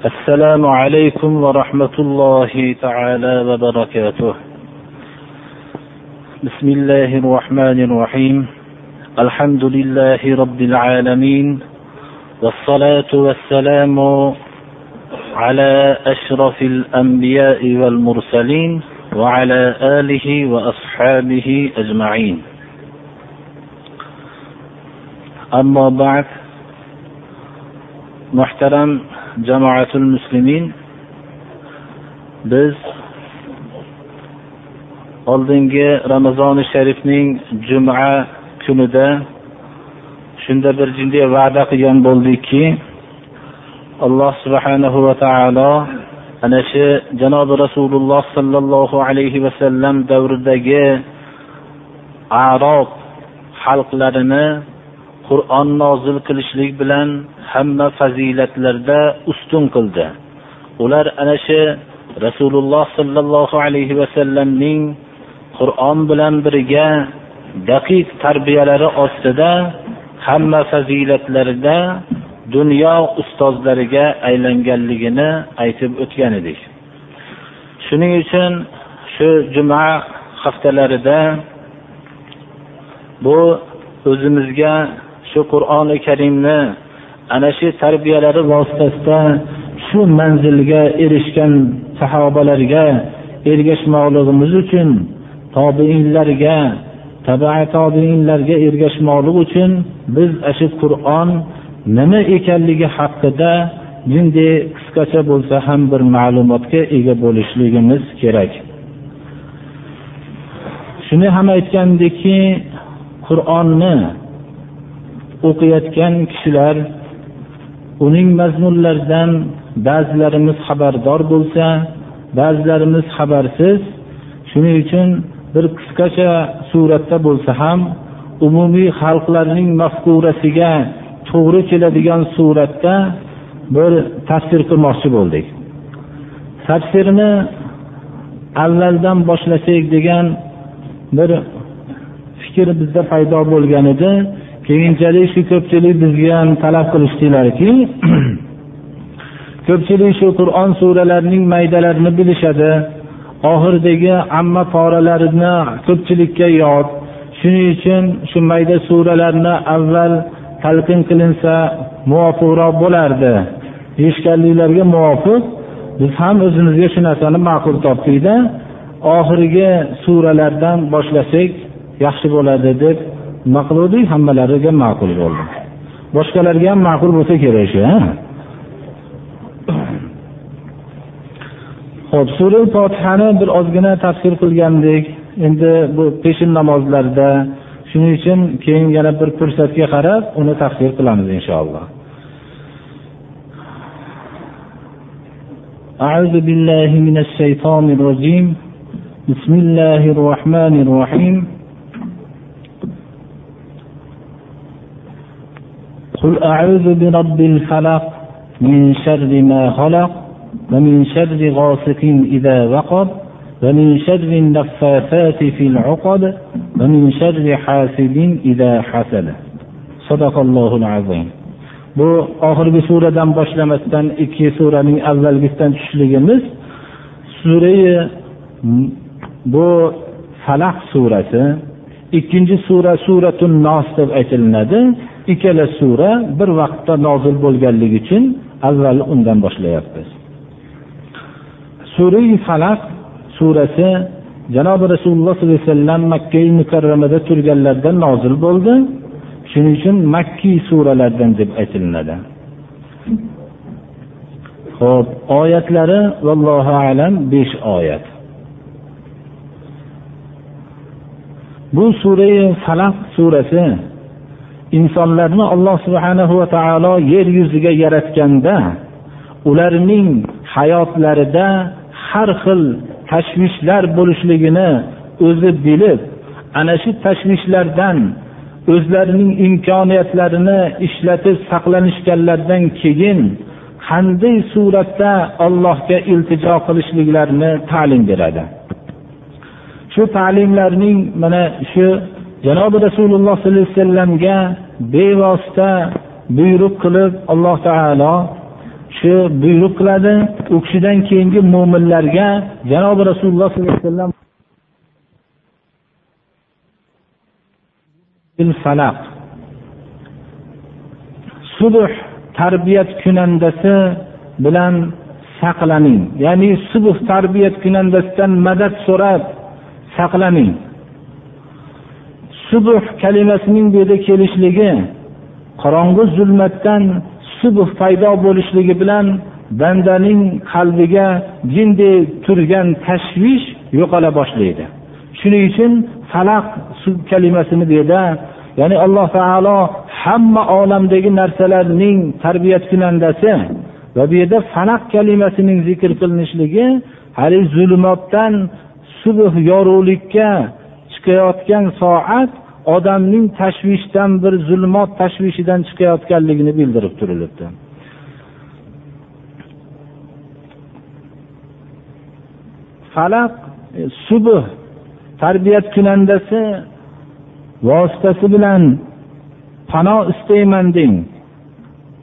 السلام عليكم ورحمة الله تعالى وبركاته. بسم الله الرحمن الرحيم. الحمد لله رب العالمين والصلاة والسلام على أشرف الأنبياء والمرسلين وعلى آله وأصحابه أجمعين. أما بعد محترم jamoatul muslimin biz oldingi ramazoni sharifning juma kunida shunda bir jinday va'da qilgan bo'ldikki alloh subhanahu va taolo ana shu janobi rasululloh sollallohu alayhi vasallam davridagi arob xalqlarini qur'on nozil qilishlik bilan hamma fazilatlarda ustun qildi. Ular ana shu rasululloh sollallohu alayhi vasallamning qur'on bilan birga daqiq tarbiyalari ostida hamma fazilatlarida dunyo ustozlariga aylanganligini aytib o'tgan edik. Shuning uchun shu juma haftalarida bu o'zimizga shu qur'oni karimni ana shu tarbiyalari vositasida shu manzilga erishgan sahobalarga ergashmoqligimiz uchun tobeinlarga tabaa tobeinlarga ergashmoqlik uchun biz shu qur'on nima ekanligi haqida bunday qisqacha bo'lsa ham bir ma'lumotga ega bo'lishligimiz kerak. Shuni ham aytgandiki qur'onni o'qiyotgan kishilar uning mazmunlaridan ba'zilarimiz xabardor bo'lsa ba'zilarimiz xabarsiz. Shuning uchun bir qisqacha suratda bo'lsa ham umumiy xalqlarning mafkurasiga to'g'ri keladigan suratda bir tafsir qilmoqchi bo'ldik. Tafsirni avvaldan boshlasak degan bir fikr bizda paydo bo'lgan edi. Keyinchalik shu ko'pchilik bizga ham talab qilishdilarki ko'pchilik shu qur'on suralarining maydalarini bilishadi. Oxiridagi amma poralarini ko'pchilikka yod. Shuning uchun shu mayda suralarni avval talqin qilinsa muvofiqroq bo'lardi. Deyishganliklariga muvofiq biz ham o'zimizga shu narsani ma'qul topdikda oxirgi suralardan boshlasak yaxshi bo'ladi deb nima qiluvdik hammalariga ma'qul bo'ldi boshqalarga ham ma'qul bo'lsa kerak shu ho'p sura fotihani bir ozgina tafsir qilgandik endi bu peshin namozlarida shuning uchun keyin yana bir fursatga qarab uni tafsir qilamiz inshaalloh أعوذ بالله من الشيطان الرجيم بسم الله الرحمن الرحيم قل أعوذ برب الفلق من شر ما خلق ومن شر غاسق إذا وقب ومن شر النفاثات في العقد ومن شر حاسد إذا حسد صدق الله العظيم bu oxirgi suradan boshlamasdan ikki suraning avvalgisidan tushishligimiz surai bu falaq surasi ikkinchi sura suratun nos deb aytilinadi Ikkala sura bir vaqtda nozil bo'lganligi uchun avval undan boshlayapmiz surai falaq surasi janobi rasululloh sollallohu alayhi vasallam makka mukarramada turganlarida nozil bo'ldi. Shuning uchun makkiy suralardan deb aytilinadi ho'p oyatlari vallohu alam besh oyat. Bu surai falaq surasi insonlarni alloh subhanahu va taolo yer yuziga yaratganda ularning hayotlarida har xil tashvishlar bo'lishligini o'zi bilib ana shu tashvishlardan o'zlarining imkoniyatlarini ishlatib saqlanishganlaridan keyin qanday suratda allohga iltijo qilishliklarini ta'lim beradi. Shu ta'limlarning mana shu janobi rasululloh sollallohu alayhi vasallamga bevosita buyruq qilib alloh taolo shu buyruq qiladi. U kishidan keyingi mo'minlarga janobi rasululloh sollallohu alayhi vasallam falaq. Subh tarbiyat kunandasi bilan saqlaning ya'ni subh tarbiyat kunandasidan madad so'rab saqlaning. Subh kalimasining bu yerda kelishligi qorong'u zulmatdan subh paydo bo'lishligi bilan bandaning qalbiga jindek turgan tashvish yo'qola boshlaydi. Shuning uchun falaq kalimasini bu yerda ya'ni alloh taolo hamma olamdagi narsalarning tarbiyat kunandasi va bu yerda falaq kalimasining zikr qilinishligi haligi zulmatdan subh yorug'likka chiqayotgan soat odamning tashvishdan bir zulmot tashvishidan chiqayotganligini bildirib turilibdi. Falaq e, subh tarbiyat kunandasi vositasi bilan pano istayman deng.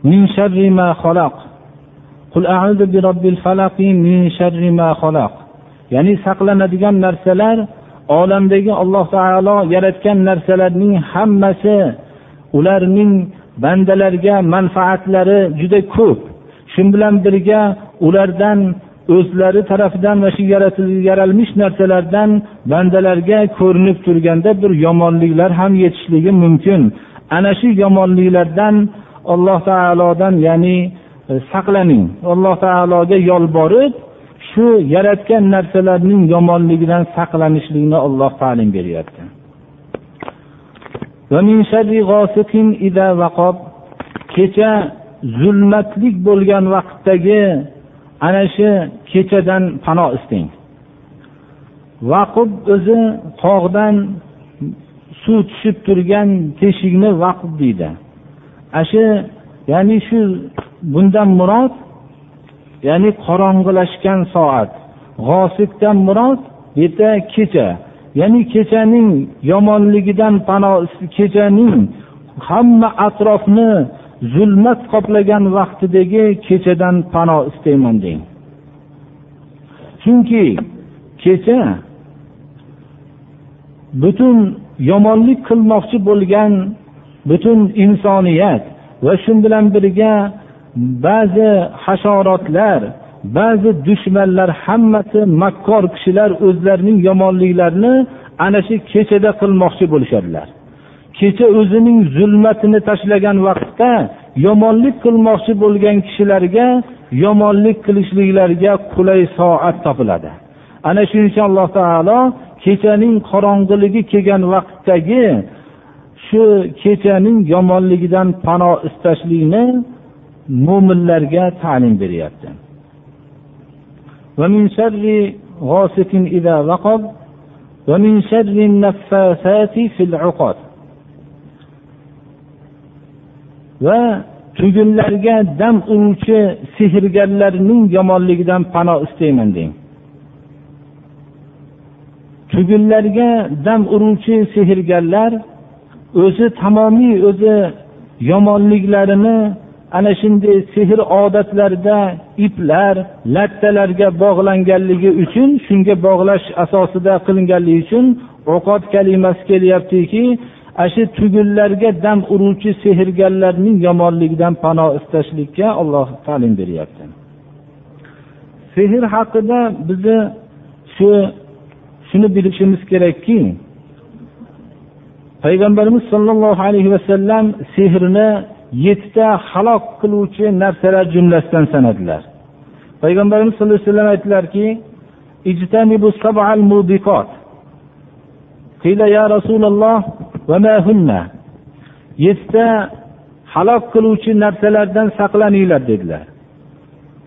Min sharri ma xalaq. Qul a'udhu bi robbil falaqi min sharri ma xalaq. Ya'ni saqlanadigan narsalar olamdagi alloh taolo yaratgan narsalarning hammasi ularning bandalarga manfaatlari juda ko'p. Shu bilan birga ulardan o'zlari tarafidan mana shu yaralmish narsalardan bandalarga ko'rinib turganda bir yomonliklar ham yetishligi mumkin. Ana shu yomonliklardan alloh taolodan ya'ni e, saqlaning. Alloh taologa yolborib shu yaratgan narsalarning yomonligidan saqlanishlikni olloh ta'lim beryapti. Kecha zulmatlik bo'lgan vaqtdagi ana shu kechadan pano isting. Vaqub o'zi tog'dan suv tushib turgan teshikni vaqub deydi. Ana shu ya'ni shu bundan murod ya'ni qorong'ilashgan soat. G'osibdan murod bu kecha. Ya'ni kechaning yomonligidan pano kechaning hamma atrofni zulmat qoplagan vaqtidagi kechadan pano istayman deng. Chunki kecha butun yomonlik qilmoqchi bo'lgan butun insoniyat va shu bilan birga ba'zi hasharotlar ba'zi dushmanlar hammasi makkor kishilar o'zlarining yomonliklarini ana shu kechada qilmoqchi bo'lishadilar. Kecha o'zining zulmatini tashlagan vaqtda yomonlik qilmoqchi bo'lgan kishilarga yomonlik qilishliklariga qulay soat topiladi. Ana shuning uchun alloh taolo kechaning qorong'iligi kelgan vaqtdagi shu kechaning yomonligidan pano istashlikni mo'minlarga ta'lim beryapti ومن شر غاسق إذا وقب ومن شر النفاثات في العقد va tugunlarga dam uruvchi sehrgarlarning yomonligidan pano istayman deng tugunlarga dam uruvchi sehrgarlar o'zi tamomiy o'zi yomonliklarini ana shunday sehr odatlarda iplar lattalarga bog'langanligi uchun shunga bog'lash asosida qilinganligi uchun o'qot kalimasi kelyaptiki ana shu tugunlarga dam uruvchi sehrgarlarning yomonligidan pano istashlikka olloh ta'lim beryapti. Sehr haqida bizni shu shuni bilishimiz kerakki payg'ambarimiz sollallohu alayhi vasallam sehrni yettita halok qiluvchi narsalar jumlasidan sanadilar. Payg'ambarimiz sallallohu alayhi vasallam aytdilarki ya rasululloh yettita halok qiluvchi narsalardan saqlaninglar dedilar.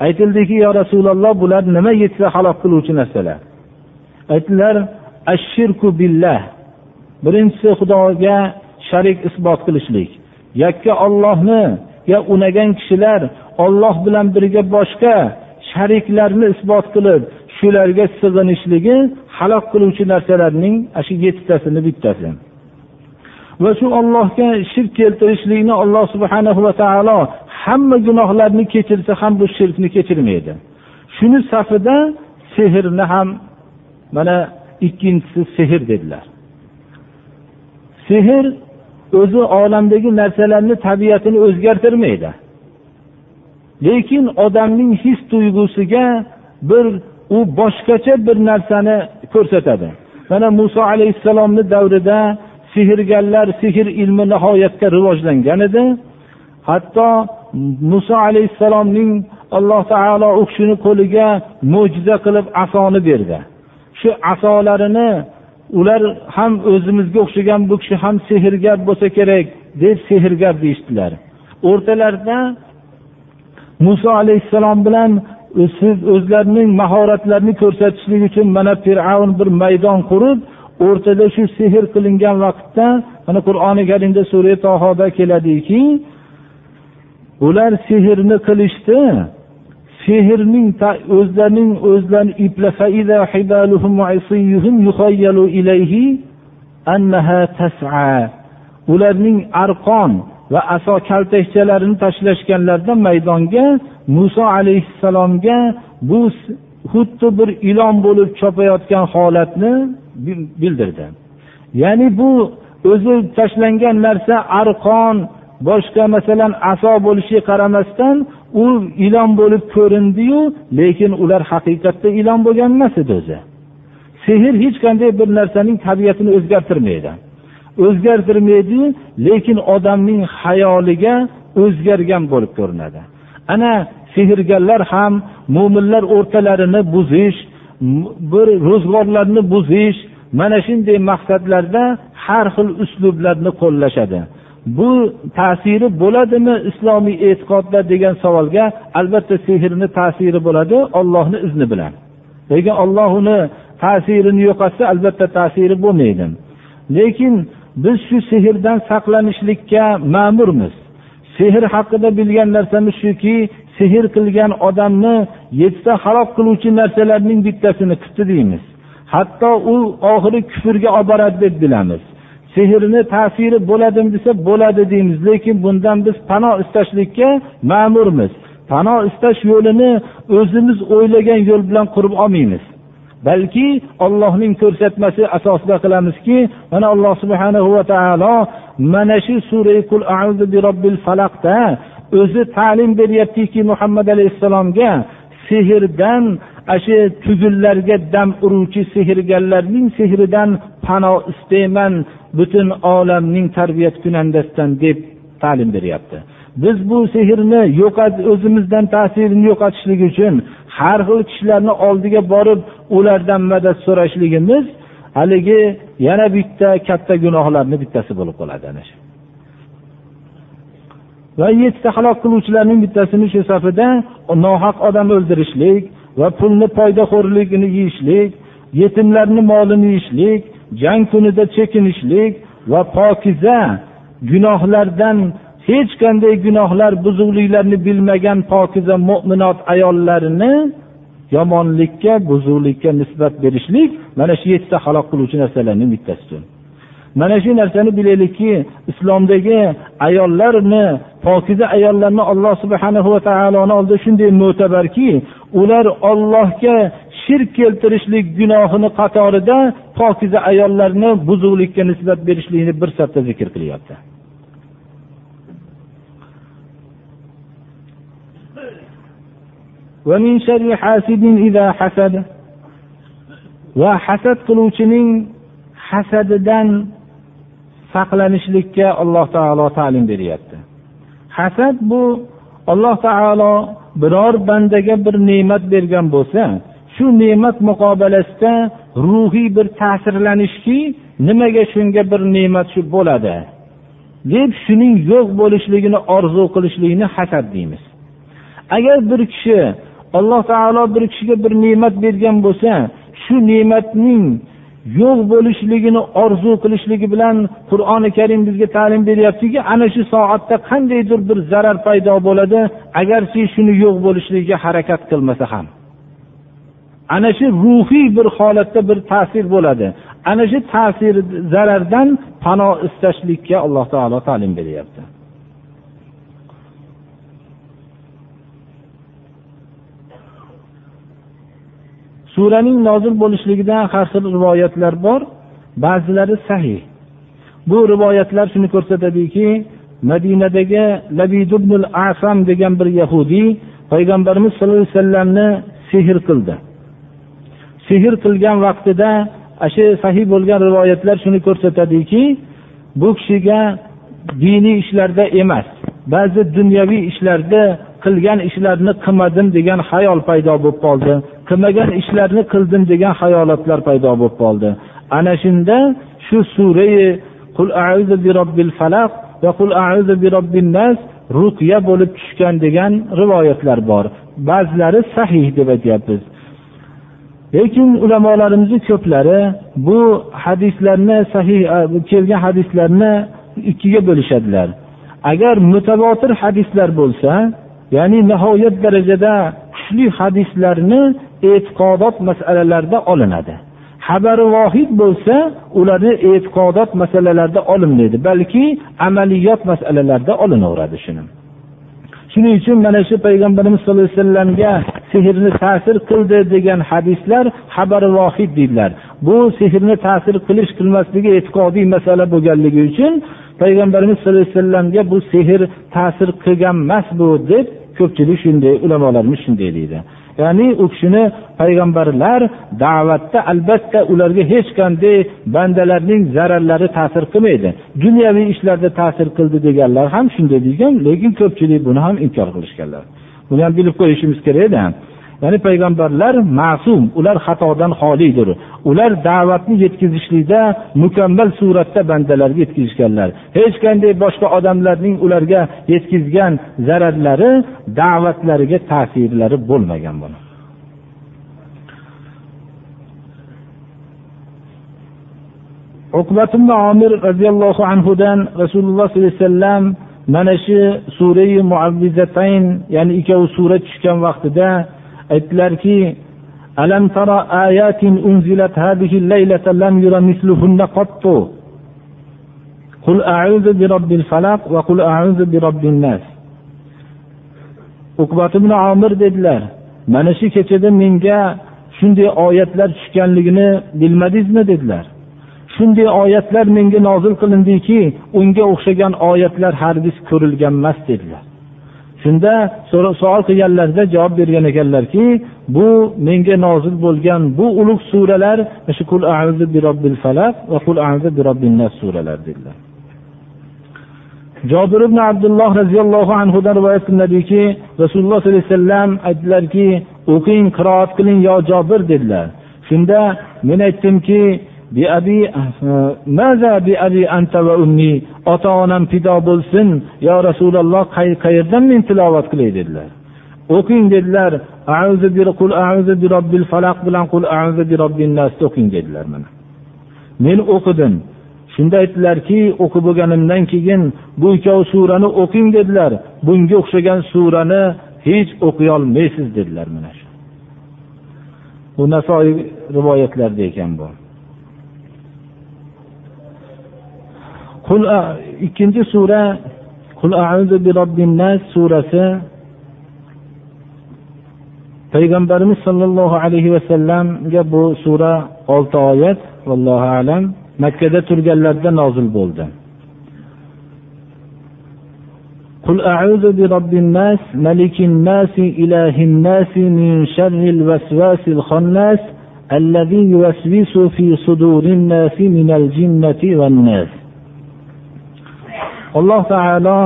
Aytildiki yo rasululloh bular nima yettita halok qiluvchi narsalar? Aytdilar ashirku billah. Birinchisi xudoga sharik isbot qilishlik. Yakka ollohniga unagan kishilar olloh bilan birga boshqa shariklarni isbot qilib shularga sig'inishligi halok qiluvchi narsalarning shu yettitasini bittasi. Va shu ollohga shirk keltirishlikni alloh subhana va taolo hamma gunohlarni kechirsa ham bu shirkni kechirmaydi. Shuni safida sehrni ham mana ikkinchisi sehr dedilar. Sehr o'zi olamdagi narsalarni tabiatini o'zgartirmaydi. Lekin odamning his tuyg'usiga bir u boshqacha bir narsani ko'rsatadi. Mana muso alayhissalomni davrida sehrgarlar sehr ilmi nihoyatda rivojlangan edi. Hatto muso alayhissalomning alloh taolo u kishini qo'liga mo'jiza qilib asoni berdi. Shu asolarini ular ham o'zimizga o'xshagan bu kishi ham sehrgar bo'lsa kerak deb sehrgar deyishdilar. O'rtalarida muso alayhissalom bilan siz o'zlarining mahoratlarini ko'rsatishlik uchun mana fir'avn bir maydon qurib o'rtada shu sehr qilingan vaqtda mana qur'oni karimda sura tohoda keladiki ular sehrni qilishdi. Sehrning o'zlarining o'zlarini ularning arqon va aso kaltakchalarini tashlashganlarida maydonga muso alayhissalomga bu xuddi bir ilon bo'lib chopayotgan holatni bildirdi. Ya'ni bu o'zi tashlangan narsa arqon boshqa masalan aso bo'lishiga qaramasdan u ilon bo'lib ko'rindiyu lekin ular haqiqatda ilon bo'lgan emas edi o'zi. Sehr hech qanday bir narsaning tabiatini o'zgartirmaydi. O'zgartirmaydi lekin odamning hayoliga o'zgargan bo'lib ko'rinadi. Ana sehrgarlar ham mo'minlar o'rtalarini buzish bir ro'zg'orlarni buzish mana shunday maqsadlarda har xil uslublarni qo'llashadi. Bu ta'siri bo'ladimi islomiy e'tiqodda degan savolga albatta sehrni ta'siri bo'ladi ollohni izni bilan. Lekin olloh uni ta'sirini yo'qotsa albatta ta'siri bo'lmaydi. Lekin biz shu sehrdan saqlanishlikka ma'murmiz. Sehr haqida bilgan narsamiz shuki sehr qilgan odamni yettita halok qiluvchi narsalarning bittasini qilibdi deymiz. Hatto u oxiri kufrga olib boradi deb bilamiz. Sehrni ta'siri bo'ladimi desa bo'ladi deymiz. Lekin bundan biz panoh istashlikka ma'murmiz. Panoh istash yo'lini o'zimiz o'ylagan yo'l bilan qurib olmaymiz. Balki ollohning ko'rsatmasi asosida qilamizki mana alloh subhana va taolo mana shu sura qul auzu bi robbil falaqda o'zi ta'lim beryaptiki muhammad alayhissalomga sehrdan shu tugunlarga dam uruvchi sehrgarlarning sehridan panoh istayman butun olamning tarbiyat kunandasidan deb ta'lim beryapti. Biz bu sehrni yo'qot o'zimizdan ta'sirini yo'qotishlik uchun har xil kishilarni oldiga borib ulardan madad so'rashligimiz haligi yana bitta katta gunohlarni bittasi bo'lib qoladi ana shu. Va yettita halok qiluvchilarning bittasini shu safida nohaq odam o'ldirishlik va pulni poydaxo'rligini yeyishlik yetimlarni molini yeyishlik jang kunida chekinishlik va pokiza gunohlardan hech qanday gunohlar buzuqliklarni bilmagan pokiza mo'minot ayollarini yomonlikka buzuqlikka nisbat berishlik mana shu yettita halok qiluvchi narsalarning bittasidir mana shu narsani bilaylikki islomdagi ayollarni pokiza ayollarni alloh subhanahu va taoloni oldida shunday mo'tabarki ular ollohga shirk keltirishlik gunohini qatorida pokiza ayollarni buzuqlikka nisbat berishlikni bir safda zikr qilyapti. Va hasad qiluvchining hasadidan saqlanishlikka alloh taolo ta'lim beryapti. Hasad bu alloh taolo biror bandaga bir ne'mat bergan bo'lsa shu ne'mat muqobalasida ruhiy bir ta'sirlanishki nimaga shunga bir ne'mat shu bo'ladi? Deb shuning yo'q bo'lishligini orzu qilishlikni hasad deymiz. Agar bir kishi alloh taolo bir kishiga bir ne'mat bergan bo'lsa shu ne'matning yo'q bo'lishligini orzu qilishligi bilan qur'oni karim bizga ta'lim beryaptiki ana shu soatda qandaydir bir zarar paydo bo'ladi agarchi shuni yo'q bo'lishligiga harakat qilmasa ham. Ana shu ruhiy bir holatda bir ta'sir bo'ladi. Ana shu ta'sir zarardan panoh istashlikka alloh taolo ta'lim beryapti. Suraning nozil bo'lishligidan har xil rivoyatlar bor ba'zilari sahih. Bu rivoyatlar shuni ko'rsatadiki madinadagi labid asam degan bir yahudiy payg'ambarimiz sallallohu alayhi vasallamni sehr qildi. Sehr qilgan vaqtida shu sahiy bo'lgan rivoyatlar shuni ko'rsatadiki bu kishiga diniy ishlarda emas ba'zi dunyoviy ishlarda qilgan ishlarni qilmadim degan xayol paydo bo'lib qoldi qilmagan ishlarni qildim degan xayolotlar paydo bo'lib qoldi. Ana shunda shu surai qul auzu bi robbil falaq va qul auzu bi robbin nas ruqya bo'lib tushgan degan rivoyatlar bor. Ba'zilari sahih deb aytyapmiz. Lekin ulamolarimizni ko'plari bu hadislarni sahih kelgan hadislarni ikkiga bo'lishadilar. Agar mutavotir hadislar bo'lsa ya'ni nihoyat darajada kuchli hadislarni e'tiqodot masalalarida olinadi. Xabari vohid bo'lsa ularni e'tiqodot masalalarida olinmaydi balki amaliyot masalalarida olinaveradi shuni. Shuning uchun mana shu payg'ambarimiz sallallohu alayhi vasallamga sehrni ta'sir qildi degan hadislar xabari vohid deydilar. Bu sehrni ta'sir qilish qilmasligi e'tiqodiy masala bo'lganligi uchun payg'ambarimiz sallallohu alayhi vasallamga bu sehr ta'sir qilgan emas bu deb ko'pchilik shunday ulamolarimiz shunday deydi. Ya'ni u kishini payg'ambarlar da'vatda albatta ularga hech qanday bandalarning zararlari ta'sir qilmaydi. Dunyoviy ishlarda ta'sir qildi deganlar ham shunday degan lekin ko'pchilik buni ham inkor qilishganlar. Buni ham bilib qo'yishimiz kerakda ya'ni payg'ambarlar ma'sum ular xatodan xolidir ular da'vatni yetkazishlikda mukammal suratda bandalarga yetkazishganlar. Hech qanday boshqa odamlarning ularga yetkazgan zararlari da'vatlariga ta'sirlari bo'lmagan buni. Uqbat omir roziyallohu anhudan rasululloh sollallohu alayhi vasallam mana shu surai muavvizatayn ya'ni ikkovi sura tushgan vaqtida aytdilarki ألم ترى آيات أنزلت هذه الليلة لم ير مثلهن قط قل أعوذ برب الفلق وقل أعوذ برب الناس uqbat ibn omir dedilar mana shu kechada menga shunday oyatlar tushganligini bilmadingizmi dedilar shunday oyatlar menga nozil qilindiki unga o'xshagan oyatlar hargiz ko'rilgan emas dedilar Shunda savol qilganlarida javob bergan ekanlarki bu menga nozil bo'lgan bu ulug' suralar shu qul azu bi robbil falaq va qul azu bi robbin nas suralar dedilar. Jobir ibn abdulloh roziyallohu anhudan rivoyat qilinadiki rasululloh sollallohu alayhi vasallam aytdilarki o'qing qiroat qiling yo jobir dedilar. Shunda men aytdimki ota onam fido bo'lsin yo rasululloh qayerdan men tilovat qilay? dedilar. O'qing dedilar. Bilan o'qing dedilar mana. Men o'qidim. Shunda aytdilarki o'qib bo'lganimdan keyin bu ikkovi surani o'qing dedilar. Bunga o'xshagan surani hech o'qiyolmaysiz dedilar mana shu. Bu nasoiy rivoyatlarda ekan bu. ikkinchi sura qul auzu bi robbin nas surasi payg'ambarimiz sollallohu alayhi vasallamga bu sura olti oyat vallohu alam makkada turganlarida nozil bo'ldi قل أعوذ برب الناس ملك الناس إله الناس من شر الوسواس الخناس الذي يوسوس في صدور الناس من الجنة والناس alloh taolo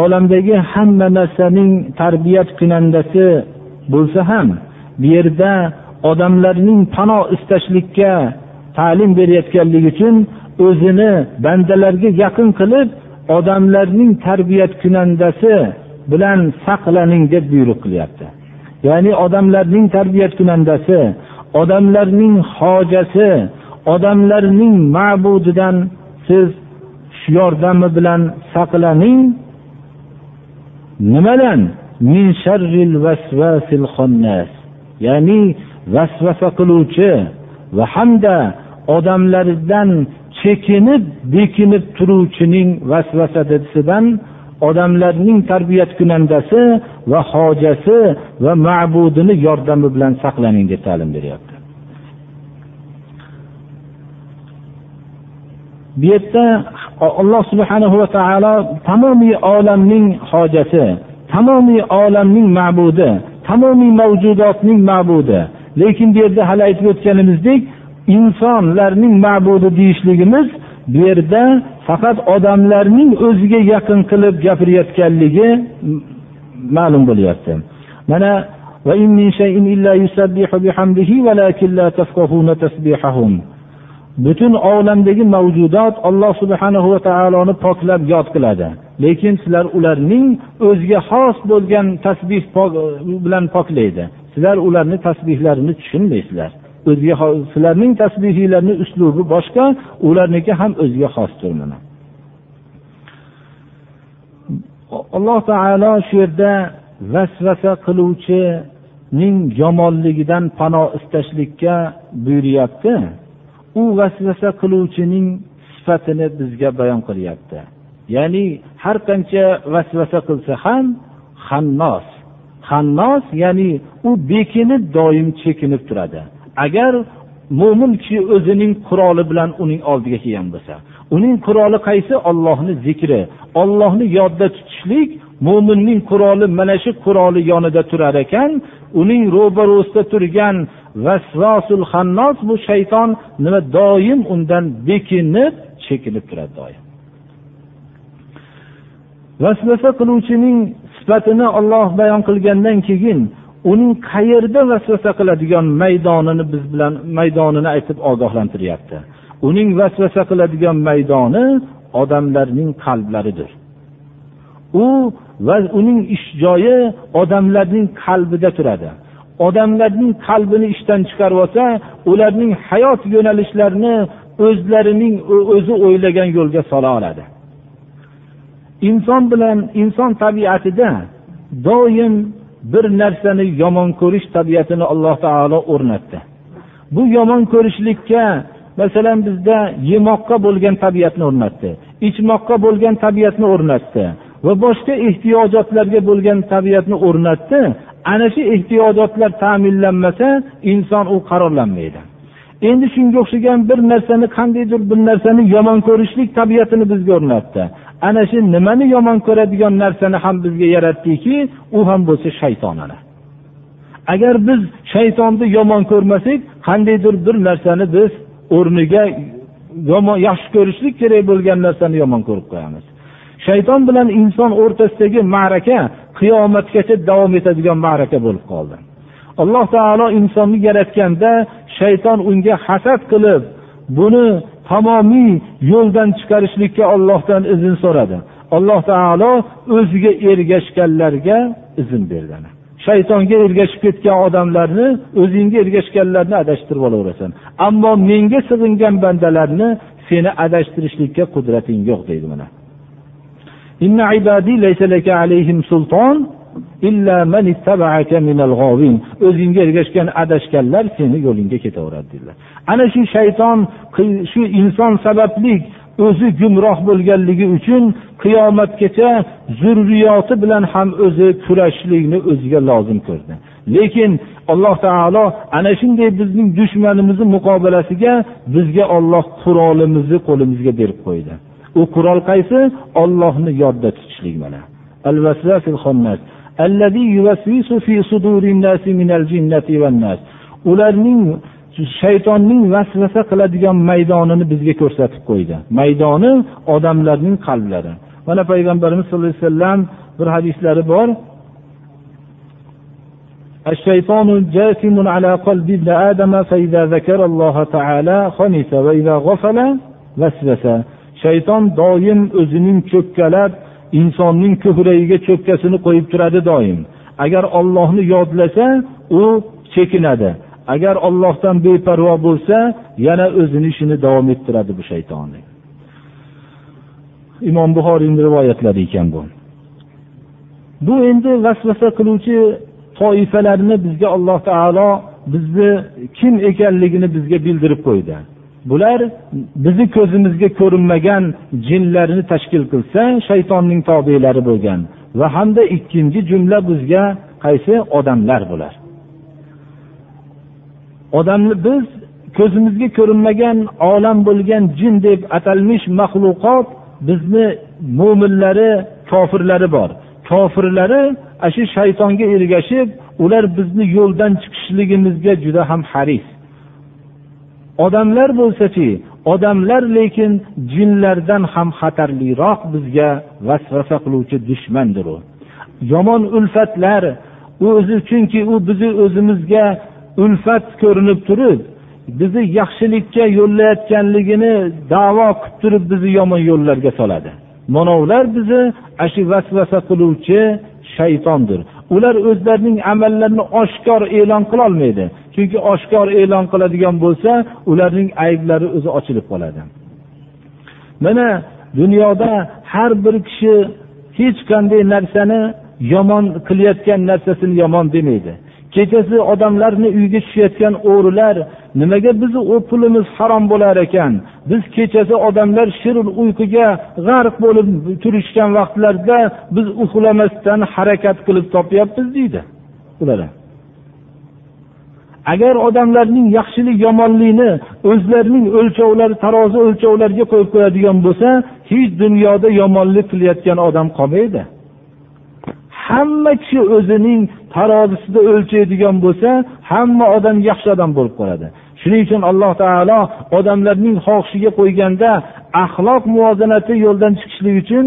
olamdagi hamma narsaning tarbiyat kunandasi bo'lsa ham bu yerda odamlarning panoh istashlikka ta'lim berayotganligi uchun o'zini bandalarga yaqin qilib odamlarning tarbiyat kunandasi bilan saqlaning deb buyruq qilyapti. Ya'ni odamlarning tarbiyat kunandasi odamlarning hojasi odamlarning ma'budidan siz shu yordami bilan saqlaning. Nimadan? Min sharril vasvasil xonnas ya'ni vasvasa qiluvchi va hamda odamlardan chekinib bekinib turuvchining vasvasadasidan odamlarning tarbiyat kunandasi va hojasi va ma'budini yordami bilan saqlaning deb ta'lim beryapti. Bu yerda alloh subhanahu va taolo tamomiy olamning hojati tamomiy olamning ma'budi tamomiy mavjudotning ma'budi. Lekin bu yerda hali aytib o'tganimizdek insonlarning ma'budi deyishligimiz bu yerda faqat odamlarning o'ziga yaqin qilib gapirayotganligi ma'lum bo'lyapti. Mana butun olamdagi mavjudot alloh subhanahu va taoloni poklab yod qiladi. Lekin sizlar ularning o'ziga xos bo'lgan tasbih bilan poklaydi. Sizlar ularni tasbihlarini tushunmaysizlar. O'ziga sizlarning tasbihinglarni uslubi boshqa ularniki ham o'ziga xosdir mana alloh taolo shu yerda vasvasa qiluvchining yomonligidan pano istashlikka buyuryapti. U vasvasa qiluvchining sifatini bizga bayon qilyapti. Ya'ni har qancha vasvasa qilsa ham hannos hannos ya'ni u bekinib doim chekinib turadi. Agar mo'min kishi o'zining quroli bilan uning oldiga kelgan bo'lsa uning quroli qaysi? Ollohni zikri. Ollohni yodda tutishlik mo'minning quroli mana shu quroli yonida turar ekan uning ro'barosida turgan vasvasul hannos bu shayton nima doim undan bekinib chekinib turadi doim. Vasvasa qiluvchining sifatini olloh bayon qilgandan keyin uning qayerda vasvasa qiladigan maydonini biz bilan maydonini aytib ogohlantiryapti. Uning vasvasa qiladigan maydoni odamlarning qalblaridir. U va uning ish joyi odamlarning qalbida turadi. Odamlarning qalbini ishdan chiqarib olsa ularning hayot yo'nalishlarini o'zlarining o'zi o'ylagan yo'lga sola oladi. Inson bilan inson tabiatida doim bir narsani yomon ko'rish tabiatini alloh taolo o'rnatdi. Bu yomon ko'rishlikka masalan bizda yemoqqa bo'lgan tabiatni o'rnatdi ichmoqqa bo'lgan tabiatni o'rnatdi va boshqa ehtiyojotlarga bo'lgan tabiatni o'rnatdi. Ana shu ehtiyojotlar ta'minlanmasa inson u qarorlanmaydi. Endi shunga o'xshagan bir narsani qandaydir bir narsani yomon ko'rishlik tabiatini bizga o'rnatdi. Ana shu nimani yomon ko'radigan narsani ham bizga yaratdiki u ham bo'lsa shayton ana. Agar biz shaytonni yomon ko'rmasak qandaydir bir narsani biz o'rniga yomon yaxshi ko'rishlik kerak bo'lgan narsani yomon ko'rib qo'yamiz. Shayton bilan inson o'rtasidagi ma'raka qiyomatgacha davom etadigan ma'raka bo'lib qoldi. Alloh taolo insonni yaratganda shayton unga hasad qilib buni tamomiy yo'ldan chiqarishlikka ollohdan izn so'radi. Alloh taolo o'ziga ergashganlarga izn berdi. Shaytonga ergashib ketgan odamlarni o'zingga ergashganlarni adashtirib olaverasan. Ammo menga sig'ingan bandalarni seni adashtirishlikka qudrating yo'q deydi mana. إن عبادي ليس لك عليهم سلطان إلا من اتبعك من الغاوين o'zingga ergashgan adashganlar seni yo'lingga ketaveradi dedilar. Ana shu shayton shu inson sababli o'zi gumroh bo'lganligi uchun qiyomatgacha zurriyoti bilan ham o'zi kurashishlikni o'ziga lozim ko'rdi. Lekin alloh taolo ana shunday bizning dushmanimizni muqobilasiga bizga olloh qurolimizni qo'limizga berib qo'ydi. u qurol qaysi ollohni yodda tutishlik mana ularning shaytonning vasvasa qiladigan maydonini bizga ko'rsatib qo'ydi maydoni odamlarning qalblari mana payg'ambarimiz sallallohu alayhi vasallam bir hadislari bor الشيطان جاثم على قلب ابن آدم فإذا ذكر الله تعالى خنس وإذا غفل وسوس shayton doim o'zining cho'kkalab insonning ko'kragiga cho'kkasini qo'yib turadi doim. Agar ollohni yodlasa u chekinadi. Agar ollohdan beparvo bo'lsa yana o'zini ishini davom ettiradi bu shaytonni imom buxoriyni rivoyatlari ekan bu. Bu endi vasvasa qiluvchi toifalarni bizga alloh taolo bizni kim ekanligini bizga bildirib qo'ydi. Bular bizni ko'zimizga ko'rinmagan jinlarni tashkil qilsa shaytonning tobelari bo'lgan va hamda ikkinchi jumla bizga qaysi? Odamlar bular odamni biz ko'zimizga ko'rinmagan olam bo'lgan jin deb atalmish maxluqot bizni mo'minlari kofirlari bor. Kofirlari ana shu shaytonga ergashib ular bizni yo'ldan chiqishligimizga juda ham haris. Odamlar bo'lsachi odamlar lekin jinlardan ham xatarliroq bizga vasvasa qiluvchi dushmandir u. Yomon ulfatlar u o'zi chunki u bizni o'zimizga ulfat ko'rinib turib bizni yaxshilikka yo'llayotganligini davo qilib turib bizni yomon yo'llarga soladi. Mana ular bizni ana shu vasvasa qiluvchi shaytondir. Ular o'zlarining amallarini oshkor e'lon qilolmaydi. Chunki oshkor e'lon qiladigan bo'lsa ularning ayblari o'zi ochilib qoladi. Mana dunyoda har bir kishi hech qanday narsani yomon qilayotgan narsasini yomon demaydi. Kechasi odamlarni uyiga tushayotgan o'g'rilar nimaga bizni u pulimiz harom bo'lar ekan? Biz kechasi odamlar shirin uyquga g'arq bo'lib turishgan vaqtlarda biz uxlamasdan harakat qilib topyapmiz deydi ular. Agar odamlarning yaxshilik yomonlikni o'zlarining o'lchovlari tarozi o'lchovlariga qo'yib qo'yadigan bo'lsa hech dunyoda yomonlik qilayotgan odam qolmaydi. Hamma kishi o'zining tarozisida o'lchaydigan bo'lsa hamma odam yaxshi odam bo'lib qoladi. Shuning uchun alloh taolo odamlarning xohishiga qo'yganda axloq muvozanati yo'ldan chiqishlik uchun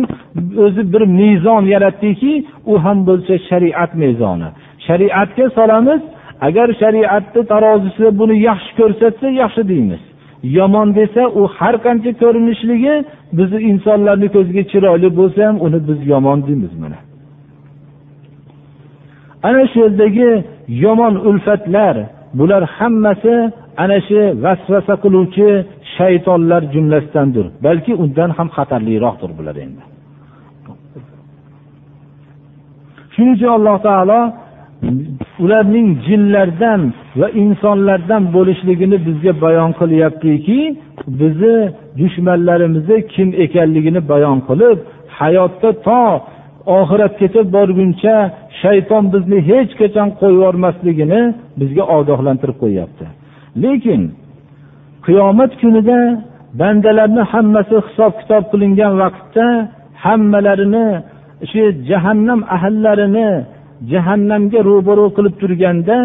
o'zi bir mezon yaratdiki u ham bo'lsa shariat mezoni. Shariatga solamiz agar shariatni tarozisi buni yaxshi ko'rsatsa yaxshi deymiz. Yomon desa u har qancha ko'rinishligi bizni insonlarni ko'ziga chiroyli bo'lsa ham uni biz yomon deymiz mana. Ana shu yerdagi yomon ulfatlar bular hammasi ana shu vasvasa qiluvchi shaytonlar jumlasidandir. Balki undan ham xatarliroqdir bular endi. Shuning uchun alloh taolo ularning jinlardan va insonlardan bo'lishligini bizga bayon qilyaptiki bizni dushmanlarimizni kim ekanligini bayon qilib hayotda to oxiratgacha borguncha shayton bizni hech qachon qo'yib yubormasligini bizga ogohlantirib qo'yyapti. Lekin qiyomat kunida bandalarni hammasi hisob kitob qilingan vaqtda hammalarini shu jahannam ahllarini jahannamga ro'baro qilib turganda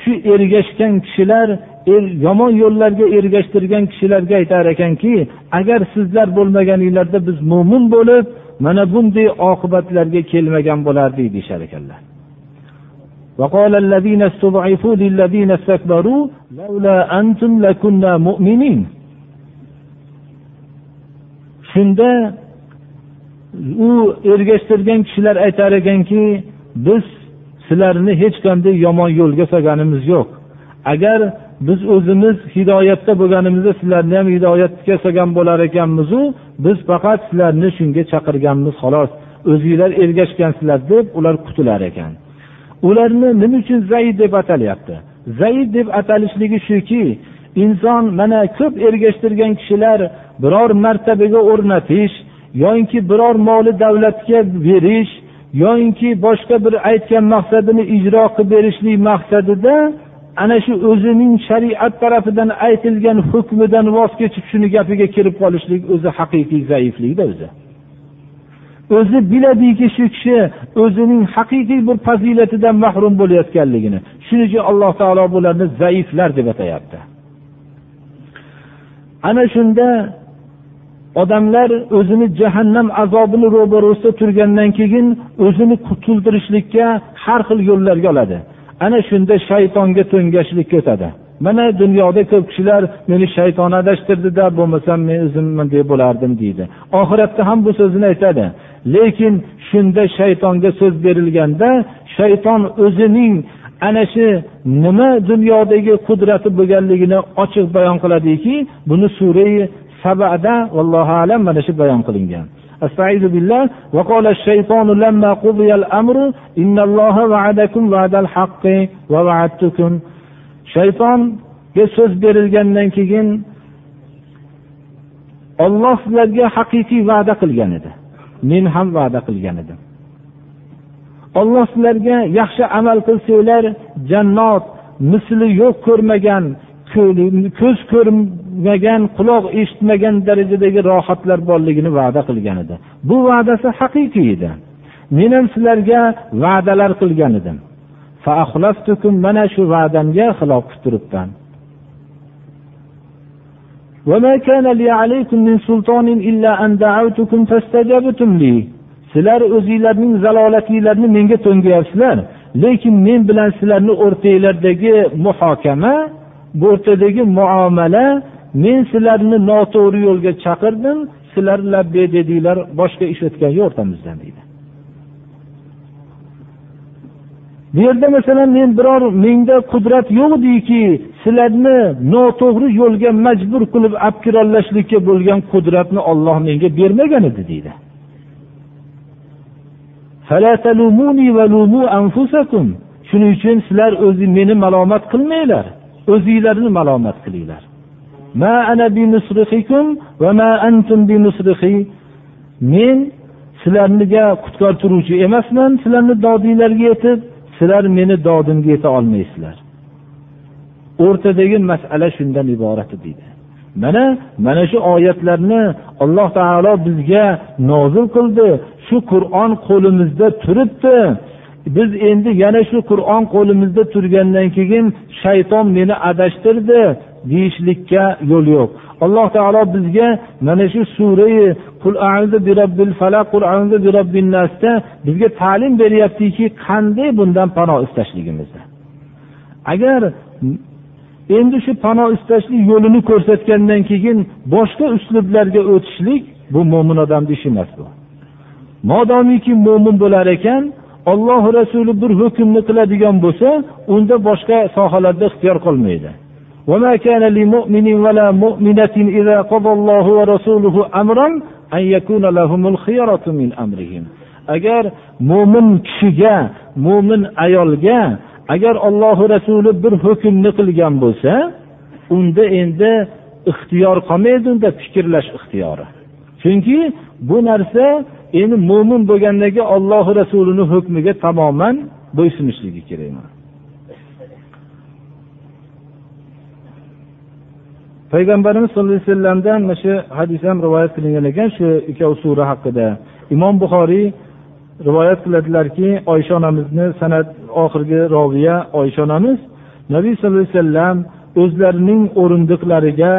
shu ergashgan kishilar er, yomon yo'llarga ergashtirgan kishilarga aytar ekanki agar sizlar bo'lmaganinglarda biz mo'min bo'lib mana bunday oqibatlarga kelmagan bo'lardik deyishar ekanlar وقال الذين استضعفوا للذين استكبروا لولا أنتم لكنا مؤمنين shunda u ergashtirgan kishilar aytar ekanki biz sizlarni hech qanday yomon yo'lga solganimiz yo'q agar biz o'zimiz hidoyatda bo'lganimizda sizlarni ham hidoyatga solgan bo'lar ekanmizu biz faqat sizlarni shunga chaqirganmiz xolos. O'zinglar ergashgansizlar deb ular qutular ekan. Ularni nima uchun zaid deb atalyapti? Zaid deb atalishligi shuki inson mana ko'p ergashtirgan kishilar biror martabaga o'rnatish yoinki biror moli davlatga berish yoinki boshqa bir aytgan maqsadini ijro qilib berishlik maqsadida ana shu o'zining shariat tarafidan aytilgan hukmidan voz kechib shuni gapiga kirib qolishlik o'zi haqiqiy zaiflikda o'zi. O'zi biladiki shu kishi o'zining haqiqiy bir fazilatidan mahrum bo'layotganligini shuning uchun alloh taolo bularni zaiflar deb atayapti. Ana shunda odamlar o'zini jahannam azobini ro'barasida turgandan keyin o'zini qutultirishlikka har xil yo'llarga oladi. Ana shunda shaytonga to'ngashlikka o'tadi mana dunyoda ko'p kishilar meni shayton adashtirdida bo'lmasam men o'zim bunday bo'lardim deydi. Oxiratda ham bu so'zni aytadi. Lekin shunda shaytonga so'z berilganda shayton o'zining ana shu nima dunyodagi qudrati bo'lganligini ochiq bayon qiladiki buni surai sabada vallohu alam mana shu bayon qilingan. استعيذ بالله وقال الشيطان لما قضي الامر ان الله وعدكم وعد الحق ووعدتكم shaytonga so'z berilgandan keyin olloh sizlarga haqiqiy va'da qilgan edi men ham va'da qilgan edim olloh sizlarga yaxshi amal qilsanglar jannat misli yo'q ko'rmagan ko'z ko'rmagan quloq eshitmagan darajadagi rohatlar borligini va'da qilgan edi. Bu va'dasi haqiqiy edi. Men ham sizlarga va'dalar qilgan edim. Mana shu va'damga xilof qilib turibman sizlar o'zinglarning zalolatinglarni menga to'ngayapsizlar lekin men bilan sizlarni o'rtanglardagi muhokama bu o'rtadagi muomala men sizlarni noto'g'ri yo'lga chaqirdim sizlar labbe dedinglar boshqa ish o'tgani yo'q o'rtamizdan deydi. Bu yerda masalan men biror menda qudrat yo'q ediki sizlarni noto'g'ri yo'lga majbur qilib olib kirollashlikka bo'lgan qudratni olloh menga bermagan edi deydi. Shuning uchun sizlar o'zi meni malomat qilmanglar o'zinglarni malomat qilinglar. Men sizlarga qutqartiruvchi emasman sizlarni dodinglarga yetib sizlar meni dodimga yeta olmaysizlar. O'rtadagi masala shundan iborat deydi. Mana mana shu oyatlarni alloh taolo bizga nozil qildi. Shu qur'on qo'limizda turibdi. Biz endi yana shu qur'on qo'limizda turgandan keyin shayton meni adashtirdi. Deyishlikka yo'l yo'q. Alloh taolo bizga mana shu surai qul bi robbil falaq qul bi robbin nasda bizga ta'lim beryaptiki qanday bundan panoh istashligimizni agar endi shu panoh istashlik yo'lini ko'rsatgandan keyin boshqa uslublarga o'tishlik bu mo'min odamni ishi emas bu. Modomiki mo'min bo'lar ekan olloh rasuli bir hukmni qiladigan bo'lsa unda boshqa sohalarda ixtiyor qolmaydi. وما كان لمؤمن ولا مؤمنة إذا قضى الله ورسوله أمرا أن يكون لهم الخيرة من أمرهم agar mo'min kishiga mo'min ayolga agar ollohu rasuli bir hukmni qilgan bo'lsa unda endi ixtiyor qolmaydi unda fikrlash ixtiyori chunki bu narsa endi mo'min bo'lgandan keyin ollohu rasulini hukmiga tamoman bo'ysunishligi kerak payg'ambarimiz sallallohu alayhi vasallamdan mana shu hadis ham rivoyat qilingan ekan shu ikkovi sura haqida. Imom buxoriy rivoyat qiladilarki oysha onamizni san'at oxirgi roviya oysha onamiz nabiy sallallohu alayhi vasallam o'zlarining o'rindiqlariga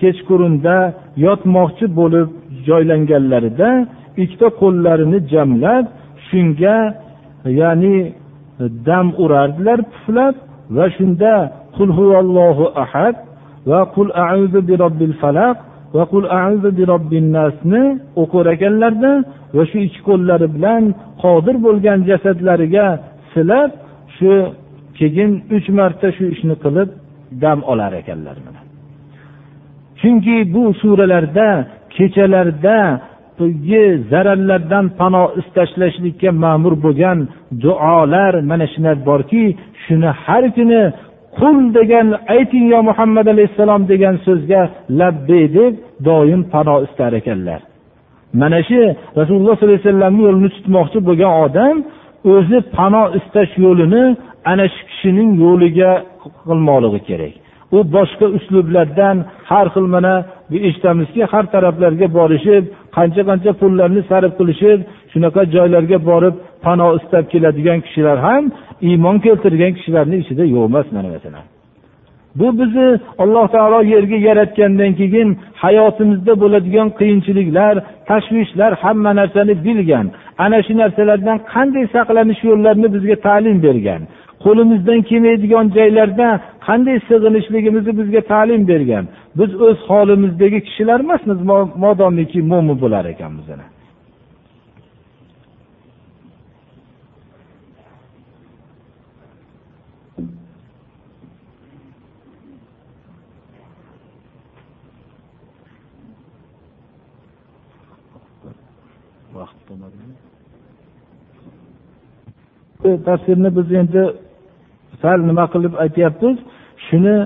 kechqurunda yotmoqchi bo'lib joylanganlarida ikkita qo'llarini jamlab shunga ya'ni dam urardilar puflab va shunda qul huvallohu ahad va qul auzu bi falaq va qul auzu bi nasni o'qir ekanlarda va shu ikki qo'llari bilan qodir bo'lgan jasadlariga silab shu keyin uch marta shu ishni qilib dam olar ekanlar chunki bu suralarda kechalarda zararlardan panoh istashlashlikka ma'mur bo'lgan duolar mana shular borki shuni har kuni qul degan ayting yo muhammad alayhissalom degan so'zga labbey deb doim pano istar ekanlar. Mana shu rasululloh sollallohu alayhi vasallamni yo'lini tutmoqchi bo'lgan odam o'zi pano istash yo'lini ana shu kishining yo'liga qilmoqligi kerak. U boshqa uslublardan har xil mana eshitamizki har taraflarga borishib qancha qancha pullarni sarf qilishib shunaqa joylarga borib pano istab keladigan kishilar ham iymon keltirgan kishilarni ichida yo'q emas mana masalan bu bizni alloh taolo yerga yaratgandan keyin hayotimizda bo'ladigan qiyinchiliklar tashvishlar hamma narsani bilgan. Ana shu narsalardan qanday saqlanish yo'llarini bizga ta'lim bergan. Qo'limizdan kelmaydigan joylarda qanday sig'inishligimizni bizga ta'lim bergan. Biz o'z holimizdagi kishilar emasmiz modomiki mo'min bo'lar ekanmiz ana. Tafsirni biz endi sal nima qilib aytyapmiz? Shuni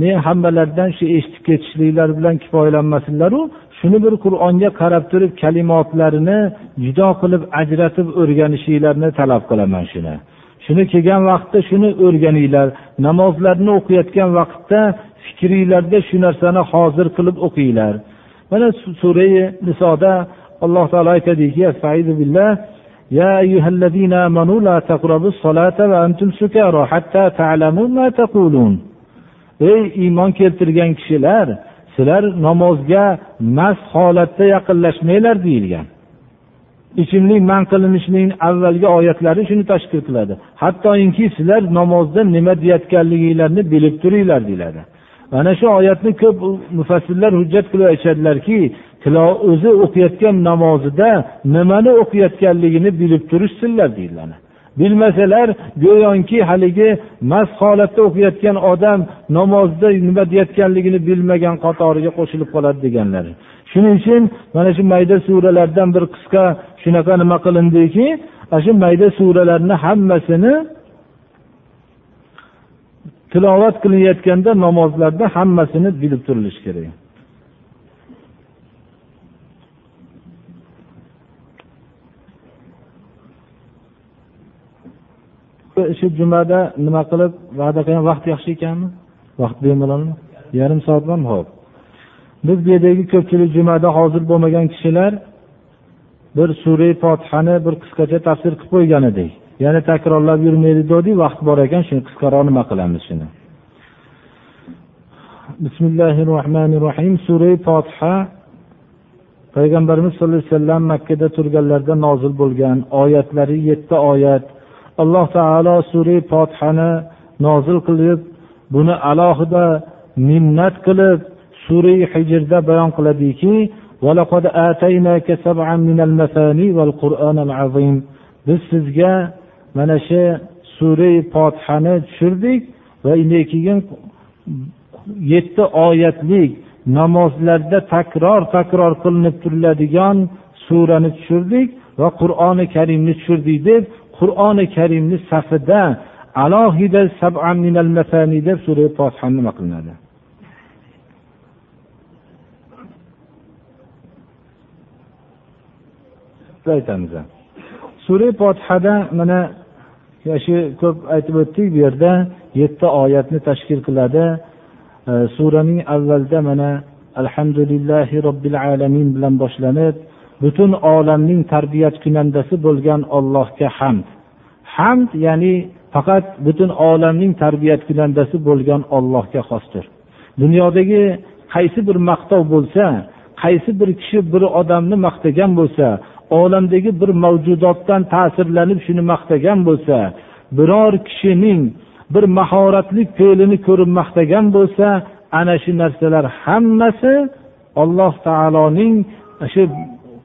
men hammalardan shu eshitib ketishliklari bilan kifoyalanmasinlaru. Shuni bir qur'onga qarab turib kalimotlarini judo qilib ajratib o'rganishinglarni talab qilaman shuni. Shuni kelgan vaqtda shuni o'rganinglar. Namozlarni o'qiyotgan vaqtda fikringlarda shu narsani hozir qilib o'qinglar. Mana surai nisoda alloh taolo aytadiki يا أيها الذين آمنوا لا تقربوا الصلاة وأنتم سكارى حتى تعلموا ما تقولون ey iymon keltirgan kishilar sizlar namozga mast holatda yaqinlashmanglar deyilgan ichimlik man qilinishning avvalgi oyatlari shuni tashkil qiladi hattoki sizlar namozda nima deyayotganliginglarni bilib turinglar deyiladi mana shu oyatni ko'p mufassirlar hujjat qilib aytishadilarki o'zi o'qiyotgan namozida nimani o'qiyotganligini bilib turishsinlar deyiladi. Bilmasalar go'yoki haligi mast holatda o'qiyotgan odam namozda nima deyayotganligini bilmagan qatoriga qo'shilib qoladi deganlar. Shuning uchun mana shu mayda suralardan bir qisqa shunaqa nima qilindiki ana shu mayda suralarni hammasini tilovat qilinayotganda namozlarda hammasini bilib turilishi kerak. Shu jumada nima qilib va'da qilgan vaqt yaxshi ekanmi? Vaqt bemalolmi? Yarim soat bormi? Ho'p biz bu yerdagi ko'pchilik jumada hozir bo'lmagan kishilar bir sura fotihani bir qisqacha tafsir qilib qo'ygan edik. Yana takrorlab yurmaylik degandik vaqt bor ekan shuni qisqaroq nima qilamiz shuni? Bismillahi rohmanir rohim sura fotiha payg'ambarimiz sollallohu alayhi vasallam makkada turganlarida nozil bo'lgan oyatlari yetti oyat alloh taolo sura fotihani nozil qilib buni alohida minnat qilib sura hijrda bayon qiladiki biz sizga mana shu sura fotihani tushirdik va keyin yetti oyatlik namozlarda takror takror qilinib turiladigan surani tushirdik va qur'oni karimni tushirdik deb qur'oni karimni safida alohida deb sura fotiha nima qilinadi? Aytamiz. Sura fotihada mana shu ko'p aytib o'tdik bu yerda yetti oyatni tashkil qiladi. Suraning avvalida mana alhamdulillahi robbil alamin bilan boshlanib butun olamning tarbiyat kunandasi bo'lgan ollohga hamd. Hamd ya'ni faqat butun olamning tarbiyat kunandasi bo'lgan ollohga xosdir. Dunyodagi qaysi bir maqtov bo'lsa qaysi bir kishi bir odamni maqtagan bo'lsa olamdagi bir mavjudotdan ta'sirlanib shuni maqtagan bo'lsa biror kishining bir mahoratli fe'lini ko'rib maqtagan bo'lsa ana shu narsalar hammasi alloh taoloning shu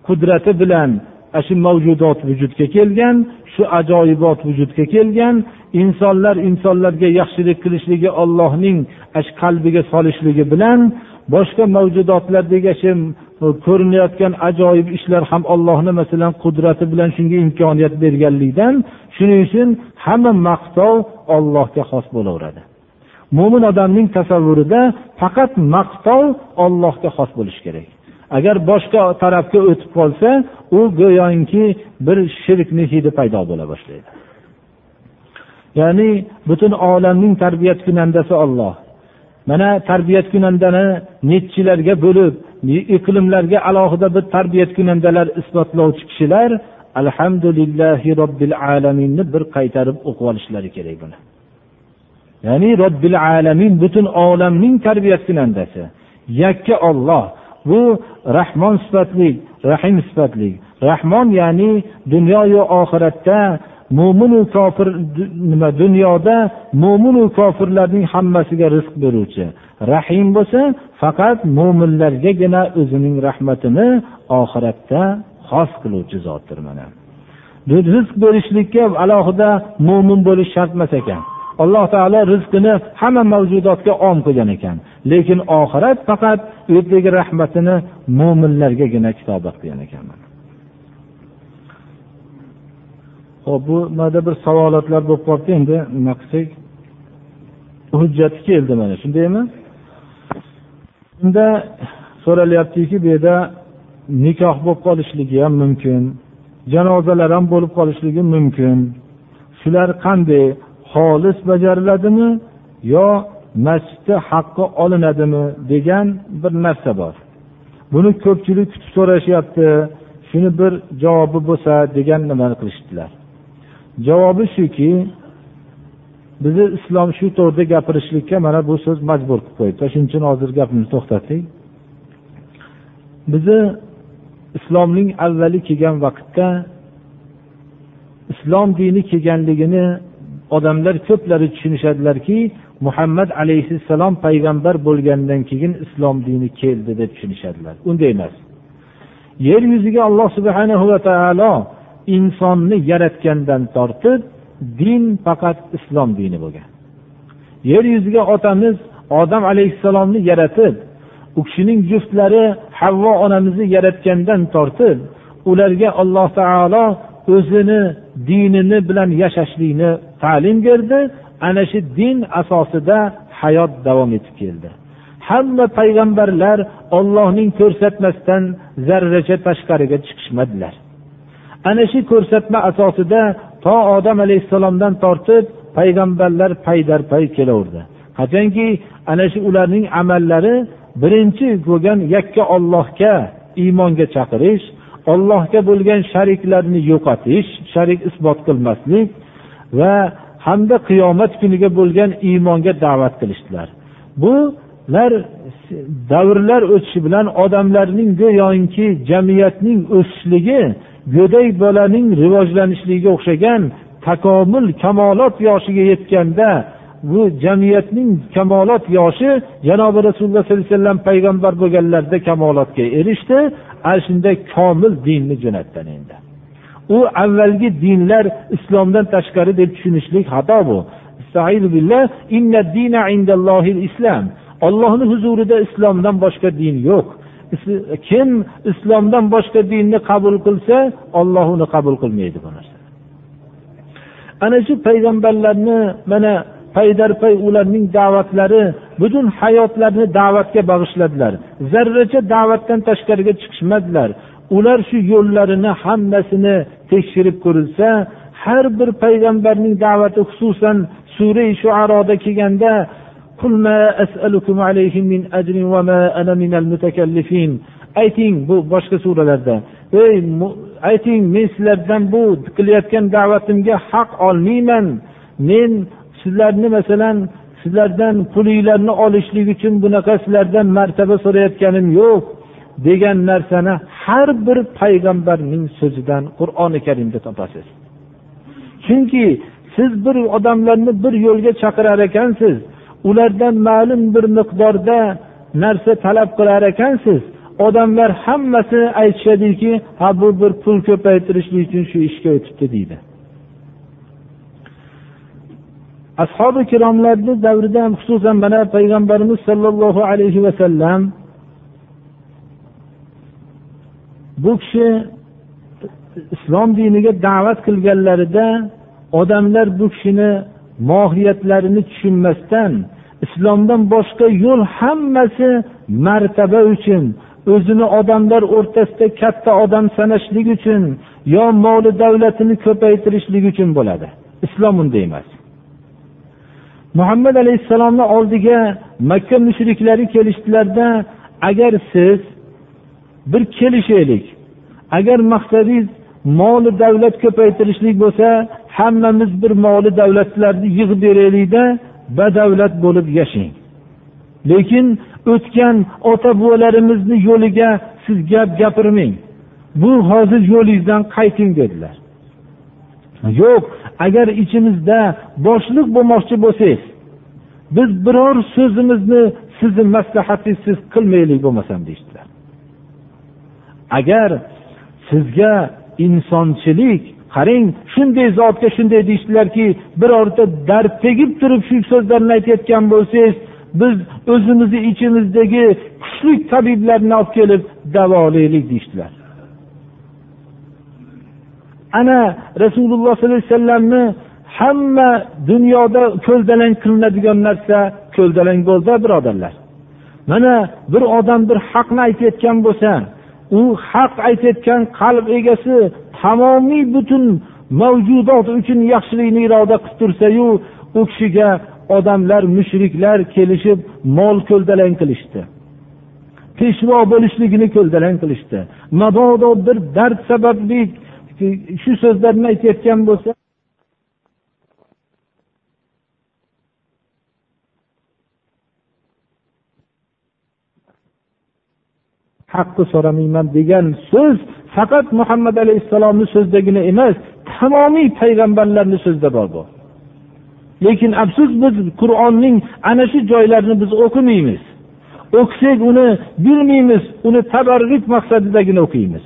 qudrati bilan shu mavjudot vujudga kelgan shu ajoyibot vujudga kelgan. Insonlar insonlarga yaxshilik qilishligi ollohning qalbiga solishligi bilan boshqa mavjudotlardagi shu e, ko'rinayotgan ajoyib ishlar ham ollohni masalan qudrati bilan shunga imkoniyat berganligidan shuning uchun hamma maqtov ollohga xos bo'laveradi. Mo'min odamning tasavvurida faqat maqtov ollohga xos bo'lishi kerak. Agar boshqa tarafga o'tib qolsa u go'yoki bir shirkni hidi paydo bo'la boshlaydi. Ya'ni butun olamning tarbiyat kunandasi olloh mana tarbiyat kunandani nechilarga bo'lib iqlimlarga alohida bir tarbiyat kunandalar isbotlovchi kishilar alhamdulillahi robbil alaminni bir qaytarib o'qib olishlari kerak buni. Ya'ni robbil alamin butun olamning tarbiyat kunandasi. Yakka olloh bu rahmon sifatli rahim sifatli. Rahmon ya'ni dunyoyu oxiratda mo'minu kofir nima dunyoda mo'minu kofirlarning hammasiga rizq beruvchi. Rahim bo'lsa faqat mo'minlargagina o'zining rahmatini oxiratda xos qiluvchi zotdir mana. Rizq berishlikka alohida mo'min bo'lish shart emas ekan. Alloh taolo rizqini hamma mavjudotga om qilgan ekan. Lekin oxirat faqat u yerdagi rahmatini mo'minlargagina kitobat qilgan ekan. Ho'p bu yerda bir savolotlar bo'lib qolibdi. Endi nima qilsak? Hujjati keldi mana shundaymi? Unda so'ralyaptiki bu yerda nikoh bo'lib qolishligi ham mumkin janozalar ham bo'lib qolishligi mumkin. Shular qanday? Xolis bajariladimi yo masjidda haqqi olinadimi degan bir narsa bor. Buni ko'pchilik kutib so'rashyapti shuni bir javobi bo'lsa degan nimani qilishdilar javobi shuki bizni islom shu to'g'rida gapirishlikka mana bu so'z majbur qilib qo'yibdi shuning uchun hozir gapimizni to'xtatdik. Bizni islomning avvali kelgan vaqtda islom dini kelganligini odamlar ko'plari tushunishadilarki muhammad alayhissalom payg'ambar bo'lgandan keyin islom dini keldi deb tushunishadilar. Unday emas. Yer yuziga alloh subhanahu va taolo insonni yaratgandan tortib din faqat islom dini bo'lgan. Yer yuziga otamiz odam alayhissalomni yaratib u kishining juftlari havvo onamizni yaratgandan tortib ularga alloh taolo o'zini dinini bilan yashashlikni ta'lim berdi. Ana shu din asosida hayot davom etib keldi. Hamma payg'ambarlar ollohning ko'rsatmasidan zarracha tashqariga chiqishmadilar. Ana shu ko'rsatma asosida to odam alayhissalomdan tortib payg'ambarlar paydarpay kelaverdi. Qachonki ana shu ularning amallari birinchi bo'lgan yakka ollohga iymonga chaqirish ollohga bo'lgan shariklarni yo'qotish sharik isbot qilmaslik va hamda qiyomat kuniga bo'lgan iymonga da'vat qilishdilar. Bular davrlar o'tishi bilan odamlarning go'yoki jamiyatning o'sishligi go'dak bolaning rivojlanishligiga o'xshagan takomil kamolot yoshiga yetganda bu jamiyatning kamolot yoshi janobi rasululloh sollallohu alayhi vasallam payg'ambar bo'lganlarida kamolotga erishdi. Ana shunday komil dinni jo'natgan endi. U avvalgi dinlar islomdan tashqari deb tushunishlik xato bu. Ollohni huzurida islomdan boshqa din yo'q. Kim islomdan boshqa dinni qabul qilsa olloh uni qabul qilmaydi bu narsa. Ana shu payg'ambarlarni mana paydarpay ularning da'vatlari butun hayotlarini da'vatga bag'ishladilar. Zarracha da'vatdan tashqariga chiqishmadilar. Ular shu yo'llarini hammasini tekshirib ko'rilsa har bir payg'ambarning da'vati xususan sura shuaroda kelganda ayting bu boshqa suralarda. Ey ayting men sizlardan bu qilayotgan da'vatimga haq olmayman. Men sizlarni masalan sizlardan pulinglarni olishlik uchun bunaqa sizlardan martaba so'rayotganim yo'q degan narsani har bir payg'ambarning so'zidan qur'oni karimda topasiz. Chunki siz bir odamlarni bir yo'lga chaqirar ekansiz ulardan ma'lum bir miqdorda narsa talab qilar ekansiz. Odamlar hammasi aytishadiki ha bu bir pul ko'paytirishlik uchun shu ishga o'tibdi deydi. Ashobi ikromlarni davrida ham xususan mana payg'ambarimiz sollallohu alayhi vasallam bu kishi islom diniga da'vat qilganlarida odamlar bu kishini mohiyatlarini tushunmasdan islomdan boshqa yo'l hammasi martaba uchun o'zini odamlar o'rtasida katta odam sanashlik uchun yo moli davlatini ko'paytirishlik uchun bo'ladi. Islom unday emas. Muhammad alayhissalomni oldiga makka mushriklari kelishdilarda agar siz bir kelishaylik agar maqsadingiz moli davlat ko'paytirishlik bo'lsa hammamiz bir moli davlatlarni yig'ib beraylikda badavlat bo'lib yashang. Lekin o'tgan ota bobolarimizni yo'liga siz gap gapirmang. Bu hozir yo'lingizdan qayting dedilar. Yo'q agar ichimizda boshliq bo'lmoqchi bo'lsangiz biz biror so'zimizni sizni maslahatingizsiz qilmaylik bo'lmasam deyishdilar. Agar sizga insonchilik qarang shunday zotga shunday deyishdilarki birorta dard tegib turib shu so'zlarni aytayotgan bo'lsangiz biz o'zimizni ichimizdagi kuchli tabiblarni olib kelib davolaylik deyishdilar. Ana rasululloh sollallohu alayhi vasallamni hamma dunyoda ko'ldalang qilinadigan narsa ko'ldalang bo'ldi birodarlar. Mana bir odam bir haqni aytayotgan bo'lsa u haq aytayotgan qalb egasi tamomiy butun mavjudot uchun yaxshilikni iroda qilib tursayu u kishiga odamlar mushriklar kelishib mol ko'ldalang qilishdi. Peshvo bo'lishligini ko'ldalang qilishdi. Mabodo bir dard sababli shu so'zlarni aytayotgan bo'lsa haqqi so'ramayman degan so'z faqat muhammad alayhissalomni so'zidagina emas. Tamomiy payg'ambarlarni so'zida bor bu. Lekin afsus biz qur'onning ana shu joylarini biz o'qimaymiz o'qisak uni bilmaymiz uni tabarruk maqsadidagina o'qiymiz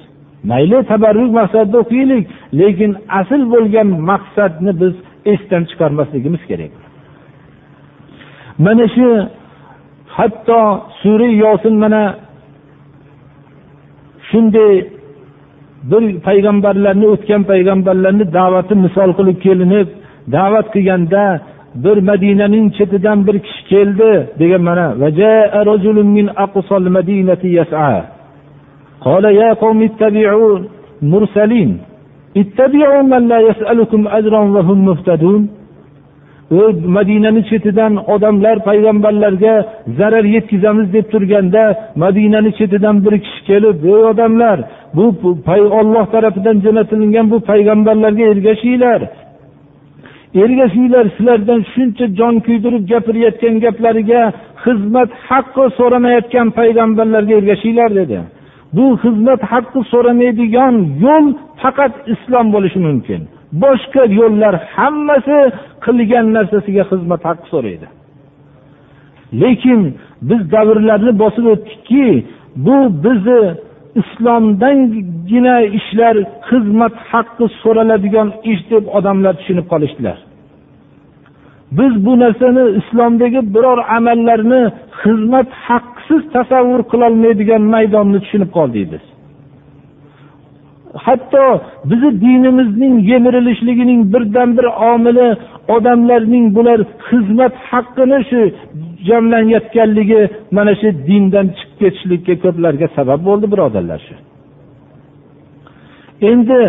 mayli tabarruk maqsadida o'qiylik lekin asl bo'lgan maqsadni biz esdan chiqarmasligimiz kerak. Mana shu hatto sura yosin mana shunday bir payg'ambarlarni o'tgan payg'ambarlarni da'vati misol qilib kelinib da'vat qilganda bir madinaning chetidan bir kishi keldi degan mana قال يا قوم اتبعوا مرسلين اتبعوا من لا يسألكم أجرا وهم مهتدون madinani chetidan odamlar payg'ambarlarga zarar yetkazamiz deb turganda madinani chetidan bir kishi kelib ey odamlar bu olloh tarafidan jo'natilgan bu payg'ambarlarga ergashinglar ergashinglar sizlardan shuncha jon kuydirib gapirayotgan gaplariga xizmat haqqi so'ramayotgan payg'ambarlarga ergashinglar dedi Bu xizmat haqqi so'ramaydigan yo'l faqat islom bo'lishi mumkin. Boshqa yo'llar hammasi qilgan narsasiga xizmat haqqi so'raydi. Lekin biz davrlarni bosib o'tdikki bu bizni islomdangina ishlar xizmat haqqi so'raladigan ish deb odamlar tushunib qolishdilar. Biz bu narsani islomdagi biror amallarni xizmat haqqisiz tasavvur qilolmaydigan maydonni tushunib qoldik biz hatto bizni dinimizning yemirilishligining birdan bir omili odamlarning bular xizmat haqqini shu jamlanayotganligi mana shu dindan chiqib ketishlikka ko'plarga sabab bo'ldi birodarlar shu. Endi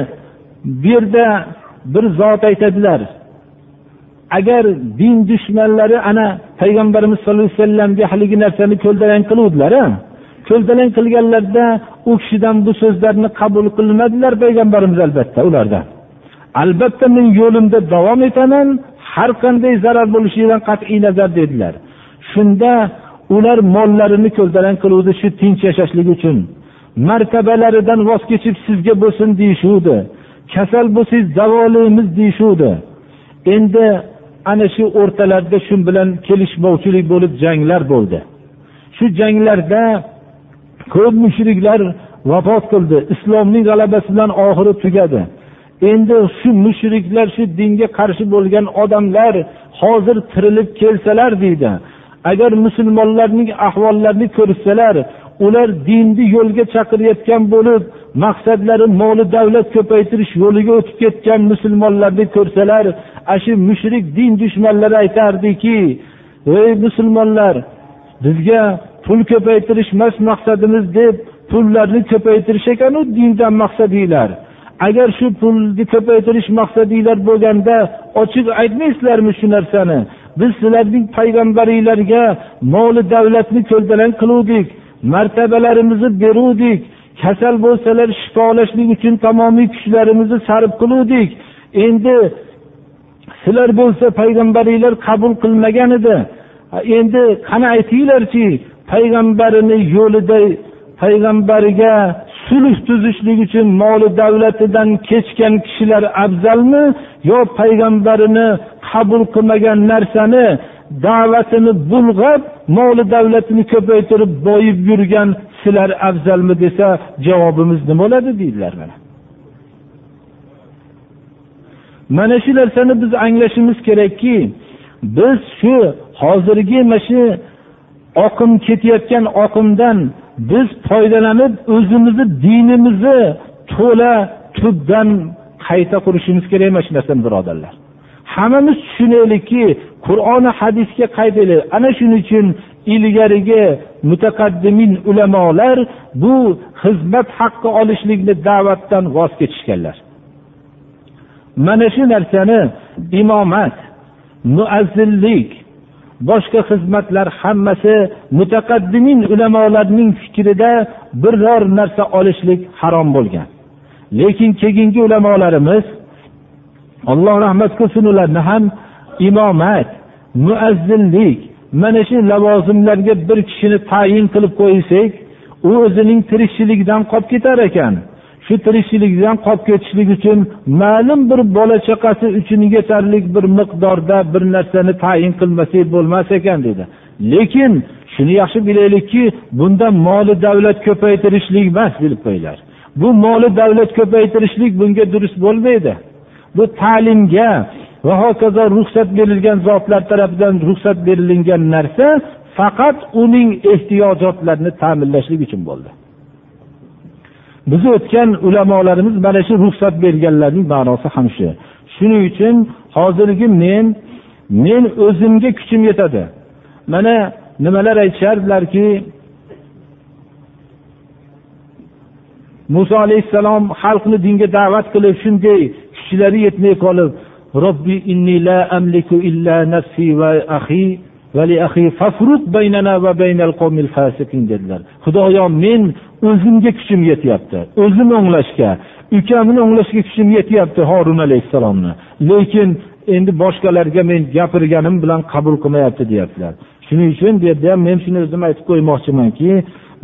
bu yerda bir zot aytadilar agar din dushmanlari ana payg'ambarimiz sallallohu alayhi vasallamga haligi narsani ko'ldalang qiluvdilar ko'ldalang qilganlarda u kishidan bu so'zlarni qabul qilmadilar payg'ambarimiz albatta ulardan albatta men yo'limda davom etaman har qanday zarar bo'lishidan qat'iy nazar dedilar. Shunda ular mollarini ko'ldalang qiluvdi shu tinch yashashlik uchun. Martabalaridan voz kechib sizga bo'lsin deyishuvdi kasal bo'lsangiz davolaymiz deyishuvdi endi ana shu o'rtalarida shu bilan kelishmovchilik bo'lib janglar bo'ldi. Shu janglarda ko'p mushriklar vafot qildi. Islomning g'alabasi bilan oxiri tugadi. Endi shu mushriklar shu dinga qarshi bo'lgan odamlar hozir tirilib kelsalar deydi. Agar musulmonlarning ahvollarini ko'rsalar ular dinni yo'lga chaqirayotgan bo'lib maqsadlari moli davlat ko'paytirish yo'liga o'tib ketgan musulmonlarni ko'rsalar ana shu mushrik din dushmanlari aytardiki ey musulmonlar bizga pul ko'paytirish emas maqsadimiz deb pullarni ko'paytirish ekanu dindan maqsadinglar. Agar shu pulni ko'paytirish maqsadinglar bo'lganda ochiq aytmaysizlarmi shu narsani? Biz sizlarning payg'ambaringlarga moli davlatni ko'ldalang qiluvdik martabalarimizni beruvdik kasal bo'lsalar shifolashlik uchun tamomiy kuchlarimizni sarf qiluvdik. Endi sizlar bo'lsa payg'ambaringlar qabul qilmagan edi. Endi qani aytinglarchi payg'ambarini yo'lida payg'ambariga sulh tuzishlik uchun moli davlatidan kechgan kishilar afzalmi yo payg'ambarini qabul qilmagan narsani da'vatini bulg'ab moli davlatini ko'paytirib boyib yurgan sizlar afzalmi desa javobimiz nima bo'ladi deydilar mana. Mana shu narsani biz anglashimiz kerakki biz shu hozirgi mana shu oqim ketayotgan oqimdan biz foydalanib o'zimizni dinimizni to'la tubdan qayta qurishimiz kerak mana shu narsani birodarlar. Hammamiz tushunaylikki qur'oni hadisga qaytaylik ana shuning uchun ilgarigi mutaqaddimin ulamolar bu xizmat haqqi olishlikni da'vatdan voz kechishganlar. Mana shu narsani imomat muazzinlik boshqa xizmatlar hammasi mutaqaddimin ulamolarning fikrida biror narsa olishlik harom bo'lgan. Lekin keyingi ulamolarimiz alloh rahmat qilsin ularni ham imomat muazzinlik. Mana shu lavozimlarga bir kishini tayin qilib qo'ysak u o'zining tirikchiligidan qolib ketar ekan. Shu tirikchiligidan qolib ketishlik uchun ma'lum bir bola chaqasi uchun yetarli bir miqdorda bir narsani tayin qilmasak bo'lmas ekan dedi. Lekin shuni yaxshi bilaylikki bunda moli davlat ko'paytirishlik emas bilib qo'yinglar bu moli davlat ko'paytirishlik bunga durust bo'lmaydi. Bu ta'limga va hokazo ruxsat berilgan zotlar tarafidan ruxsat berilingan narsa faqat uning ehtiyojotlarini ta'minlashlik uchun bo'ldi. Bizni o'tgan ulamolarimiz mana shu ruxsat berganlarning ma'nosi ham shu. Shuning uchun hozirgi men men o'zimga kuchim yetadi. Mana nimalar aytishardilarki muso alayhissalom xalqni dinga da'vat qilib shunday kuchlari yetmay qolib robbi inni la amliku illa nafsi va ahi dedilar. Xudoyo men o'zimga kuchim yetyapti. O'zim o'nglashga ukamni o'nglashga kuchim yetyapti horun alayhissalomni. Lekin endi boshqalarga men gapirganim bilan qabul qilmayapti deyaptilar. Shuning uchun bu yerda ham men shuni o'zim aytib qo'ymoqchimanki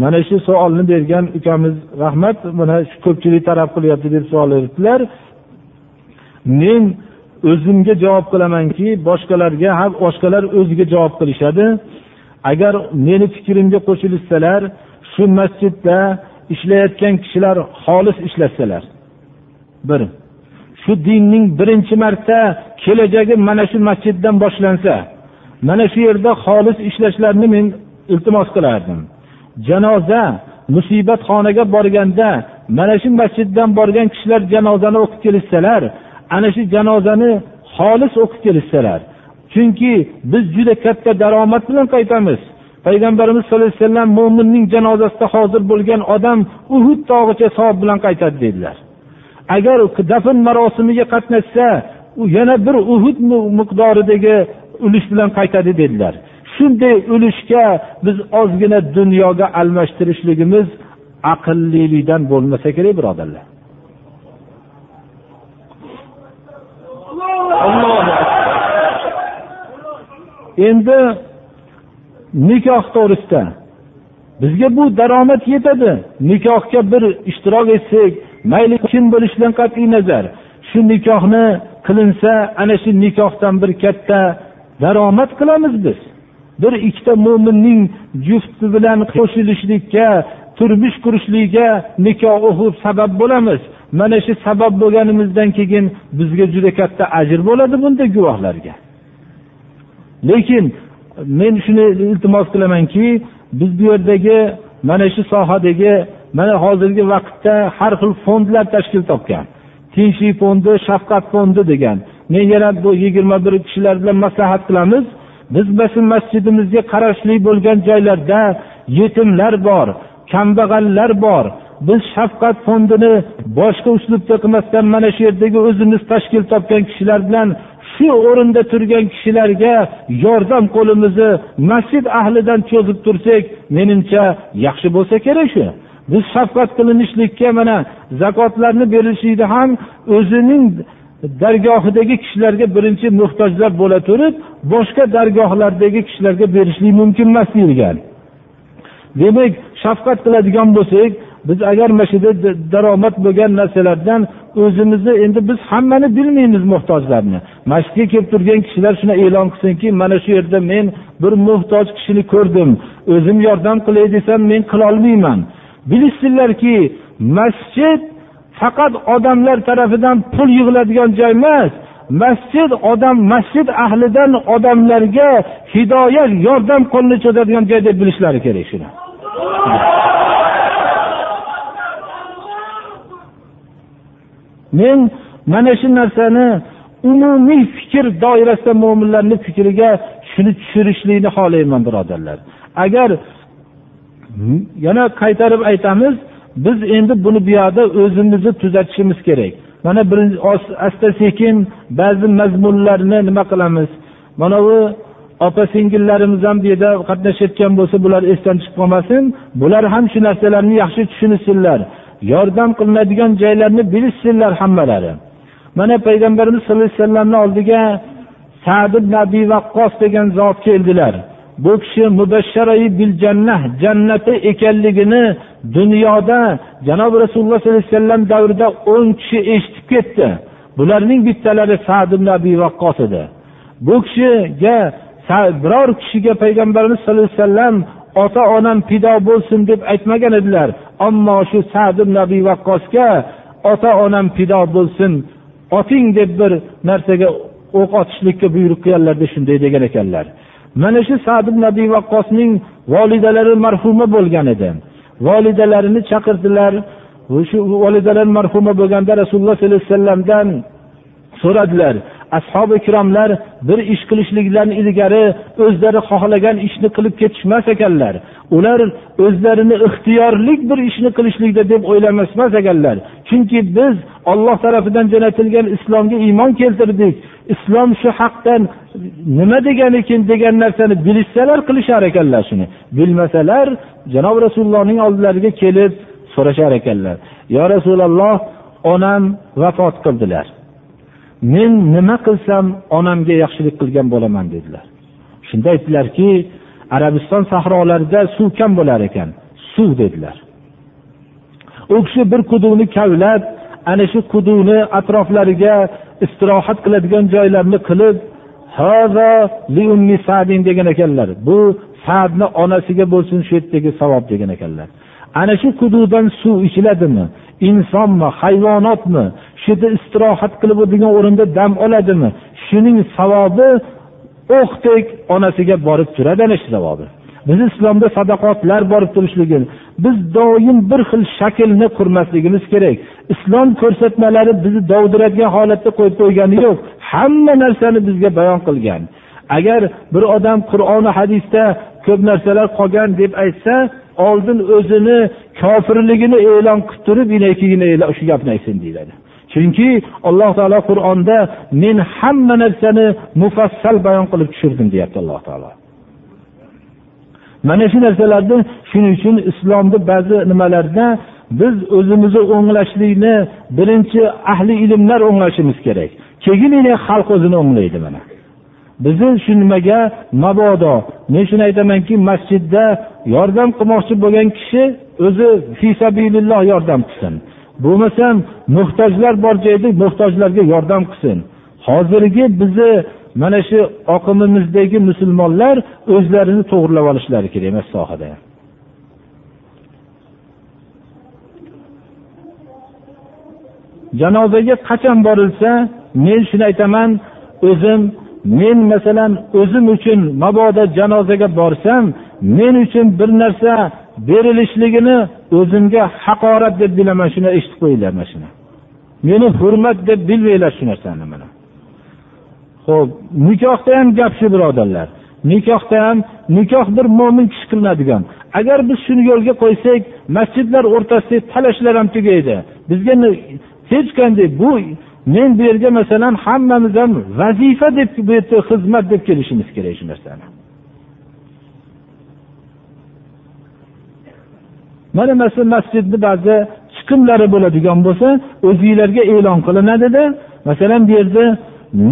mana shu savolni bergan ukamiz rahmat mana shu ko'pchilik talab qilyapti deb savol beribdilar. Men o'zimga javob qilamanki boshqalarga ham boshqalar o'ziga javob qilishadi. Agar meni fikrimga qo'shilishsalar shu masjidda ishlayotgan kishilar xolis ishlatsalar bir shu dinning birinchi marta kelajagi mana shu masjiddan boshlansa mana shu yerda xolis ishlashlarini men iltimos qilardim. Janoza musibatxonaga borganda mana shu masjiddan borgan kishilar janozani o'qib kelishsalar ana shu janozani xolis o'qib kelishsalar. Chunki biz juda katta daromad bilan qaytamiz. Payg'ambarimiz sallallohu alayhi vasallam mo'minning janozasida hozir bo'lgan odam uhud tog'icha savob bilan qaytadi dedilar. Agar dafn marosimiga qatnashsa u yana bir uhud miqdoridagi ulush bilan qaytadi dedilar. Shunday ulushga biz ozgina dunyoga almashtirishligimiz aqllilikdan bo'lmasa kerak birodarlar. Endi nikoh to'g'risida. Bizga bu daromad yetadi. Nikohga bir ishtirok etsak mayli kim bo'lishidan qat'iy nazar. Shu nikohni qilinsa ana shu nikohdan bir katta daromad qilamiz biz. Bir ikkita mo'minning jufti bilan qo'shilishlikka turmush qurishligiga nikoh o'qib sabab bo'lamiz. Mana shu sabab bo'lganimizdan keyin bizga juda katta ajr bo'ladi bunday guvohlarga. Lekin men shuni iltimos qilamanki biz bu yerdagi mana shu sohadagi mana hozirgi vaqtda har xil fondlar tashkil topgan. Tinchlik fondi shafqat fondi degan. Men yana bu yigirma bir kishilar bilan maslahat qilamiz. Biz mana masjidimizga qarashli bo'lgan joylarda yetimlar bor kambag'allar bor biz shafqat fondini boshqa uslubda qilmasdan mana shu yerdagi o'zimiz tashkil topgan kishilar bilan shu o'rinda turgan kishilarga yordam qo'limizni masjid ahlidan cho'zib tursak menimcha yaxshi bo'lsa kerak shu. Biz shafqat qilinishlikka mana zakotlarni berishlikda ham o'zining dargohidagi kishilarga birinchi muhtojlar bo'la turib boshqa dargohlardagi kishilarga berishlik mumkin emas deyilgan. Demak shafqat qiladigan bo'lsak biz agar mana shu yerda daromad bo'lgan narsalardan o'zimizni endi biz hammani bilmaymiz muhtojlarni. Masjidga kelib turgan kishilar shuni e'lon qilsinki mana shu yerda men bir muhtoj kishini ko'rdim o'zim yordam qilay desam men qilolmayman. Bilishsinlarki masjid faqat odamlar tarafidan pul yig'iladigan joy emas. Masjid odam masjid ahlidan odamlarga hidoyat yordam qo'lini cho'zadigan joy deb bilishlari kerak shuni. Men mana shu narsani umumiy fikr doirasida mo'minlarni fikriga shuni tushirishlikni xohlayman birodarlar. Agar yana qaytarib aytamiz biz endi buni bu yoqda o'zimizni tuzatishimiz kerak. Mana bir asta sekin ba'zi mazmunlarni nima qilamiz? Mana bu opa singillarimiz ham bu yerda qatnashayotgan bo'lsa bular esdan chiqib qolmasin bular ham shu narsalarni yaxshi tushunsinlar. Yordam qilinadigan joylarni bilishsinlar hammalari. Mana payg'ambarimiz sallallohu alayhi vasallamni oldiga sad nabiy vaqqos degan zot keldilar. Bu kishi mubashsharai bil jannah jannati ekanligini dunyoda janobi rasululloh sollallohu alayhi vasallam davrida o'n kishi eshitib ketdi. Bularning bittalari sad nabiy vaqqos edi. Bu kishiga biror kishiga payg'ambarimiz sallallohu alayhi vasallam ota onam pido bo'lsin deb aytmagan edilar. Ammo shu sad nabiy vaqqosga ota onam pido bo'lsin oting deb bir narsaga o'q otishlikka buyruq qilganlarda shunday degan ekanlar. Mana shu sad nabiy vaqqosning volidalari marhuma bo'lgan edi. Volidalarini chaqirdilar. Shu volidalar marhuma bo'lganda rasululloh sollallohu alayhi vasallamdan so'radilar. Ashobi ikromlar bir ish qilishliklaridan ilgari o'zlari xohlagan ishni qilib ketishmas ekanlar. Ular o'zlarini ixtiyorlik bir ishni qilishlikda deb o'ylamasmas ekanlar. Chunki biz olloh tarafidan jo'natilgan islomga iymon keltirdik. Islom shu haqdan nima deganikin degan narsani bilishsalar qilishar ekanlar shuni. Bilmasalar janob rasulullohning oldilariga kelib so'rashar ekanlar. Yo rasululloh onam vafot qildilar. Men nima qilsam onamga yaxshilik qilgan bo'laman dedilar. Shunda aytdilarki arabiston sahrolarida suv kam bo'lar ekan suv dedilar. U kishi bir quduqni kavlab ana shu quduqni atroflariga istirohat qiladigan joylarni qilib degan ekanlar. Bu sadni onasiga bo'lsin shu yerdagi savob degan ekanlar. Ana shu quduqdan suv ichiladimi? Insonmi? Hayvonotmi? Shu istirohat qilib o'tirgan o'rinda dam oladimi? Shuning savobi o'qdek onasiga borib turadi ana shu savobi. Biz islomda sadaqotlar borib turishligi biz doim bir xil shaklni qurmasligimiz kerak. Islom ko'rsatmalari bizni dovdiradigan holatda qo'yib qo'ygani yo'q. Hamma narsani bizga bayon qilgan. Agar bir odam qur'oni hadisda ko'p narsalar qolgan deb aytsa oldin o'zini kofirligini e'lon qilib turib keyin shu gapni aytsin deyiladi. Chunki alloh taolo qur'onda men hamma narsani mufassal bayon qilib tushirdim deyapti alloh taolo. Mana shu narsalarni shuning uchun islomni ba'zi nimalarda biz o'zimizni o'nglashlikni birinchi ahli ilmlar o'nglashimiz kerak. Keyingina xalq o'zini o'nglaydi mana. Bizni shu nimaga mabodo. Men shuni aytamanki masjidda yordam qilmoqchi bo'lgan kishi o'zi fisabililloh yordam qilsin bo'lmasam muhtojlar bor joyda muhtojlarga yordam qilsin. Hozirgi bizni mana shu oqimimizdagi musulmonlar o'zlarini to'g'irlab olishlari kerak emas sohada. Janozaga qachon borilsa men shuni aytaman o'zim men masalan o'zim uchun mabodo janozaga borsam men uchun bir narsa berilishligini o'zimga haqorat deb bilaman shuni eshitib qo'yinglar mana shuni meni hurmat deb bilmanglar shu narsani mana. Ho'p nikohda ham gap shu birodarlar. Nikohda ham nikoh bir mo'min kishi qilinadigan. Agar biz shuni yo'lga qo'ysak masjidlar o'rtasida talashlar ham tugaydi. Bizga hech qanday bu men bu yerga masalan hammamiz ham vazifa deb bu yerda xizmat deb kelishimiz kerak shu narsani. Mana masalan masjidni ba'zi chiqimlari bo'ladigan bo'lsa o'zinglarga e'lon qilinadida masalan bu yerda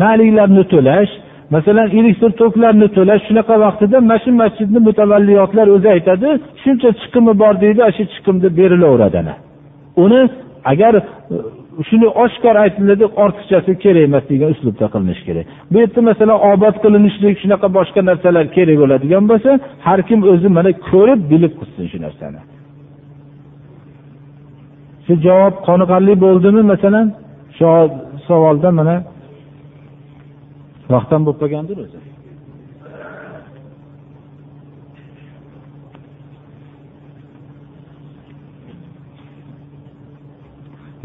naliklarni to'lash masalan elektr toklarni to'lash shunaqa vaqtida mana shu masjidni mutavalliyotlar o'zi aytadi shuncha chiqimi bor deydi ana shu chiqimni berilaveradi ana. Uni agar e, shuni oshkor aytiladi ortiqchasi kerak emas degan uslubda qilinishi kerak. Bu yerda masalan obod qilinishlik shunaqa boshqa narsalar kerak bo'ladigan bo'lsa har kim o'zi mana ko'rib bilib qilsin shu narsani. Shu javob qoniqarli bo'ldimi? Masalan shu savolda mana vaqt ham bo'lib qolgandir o'zi.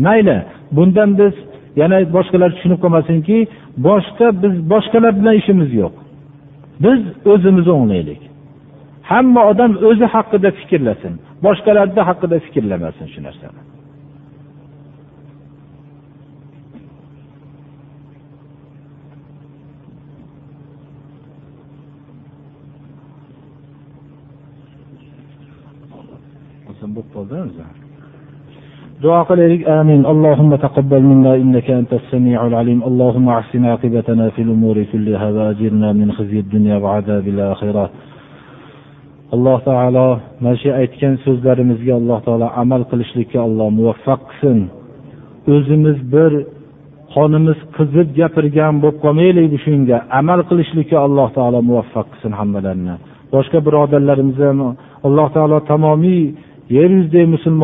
Mayli bundan biz yana boshqalar tushunib qolmasinki boshqa biz boshqalar bilan ishimiz yo'q. Biz o'zimizni o'nglaylik. Hamma odam o'zi haqida fikrlasin boshqalarni haqida fikrlamasin shu narsani. bo'lib qoldi دعاء قليلك آمين اللهم تقبل منا إنك أنت السميع العليم اللهم أحسن عاقبتنا في الأمور كلها وأجرنا من خزي الدنيا وعذاب الآخرة alloh taolo mana shu aytgan so'zlarimizga alloh taolo amal qilishlikka alloh muvaffaq qilsin o'zimiz bir qonimiz qizib gapirgan bo'lib qolmaylik shunga amal qilishlikka alloh taolo muvaffaq qilsin hammalarini boshqa birodarlarimiz ham alloh taolo tamomiy yer yuzidagi musulmon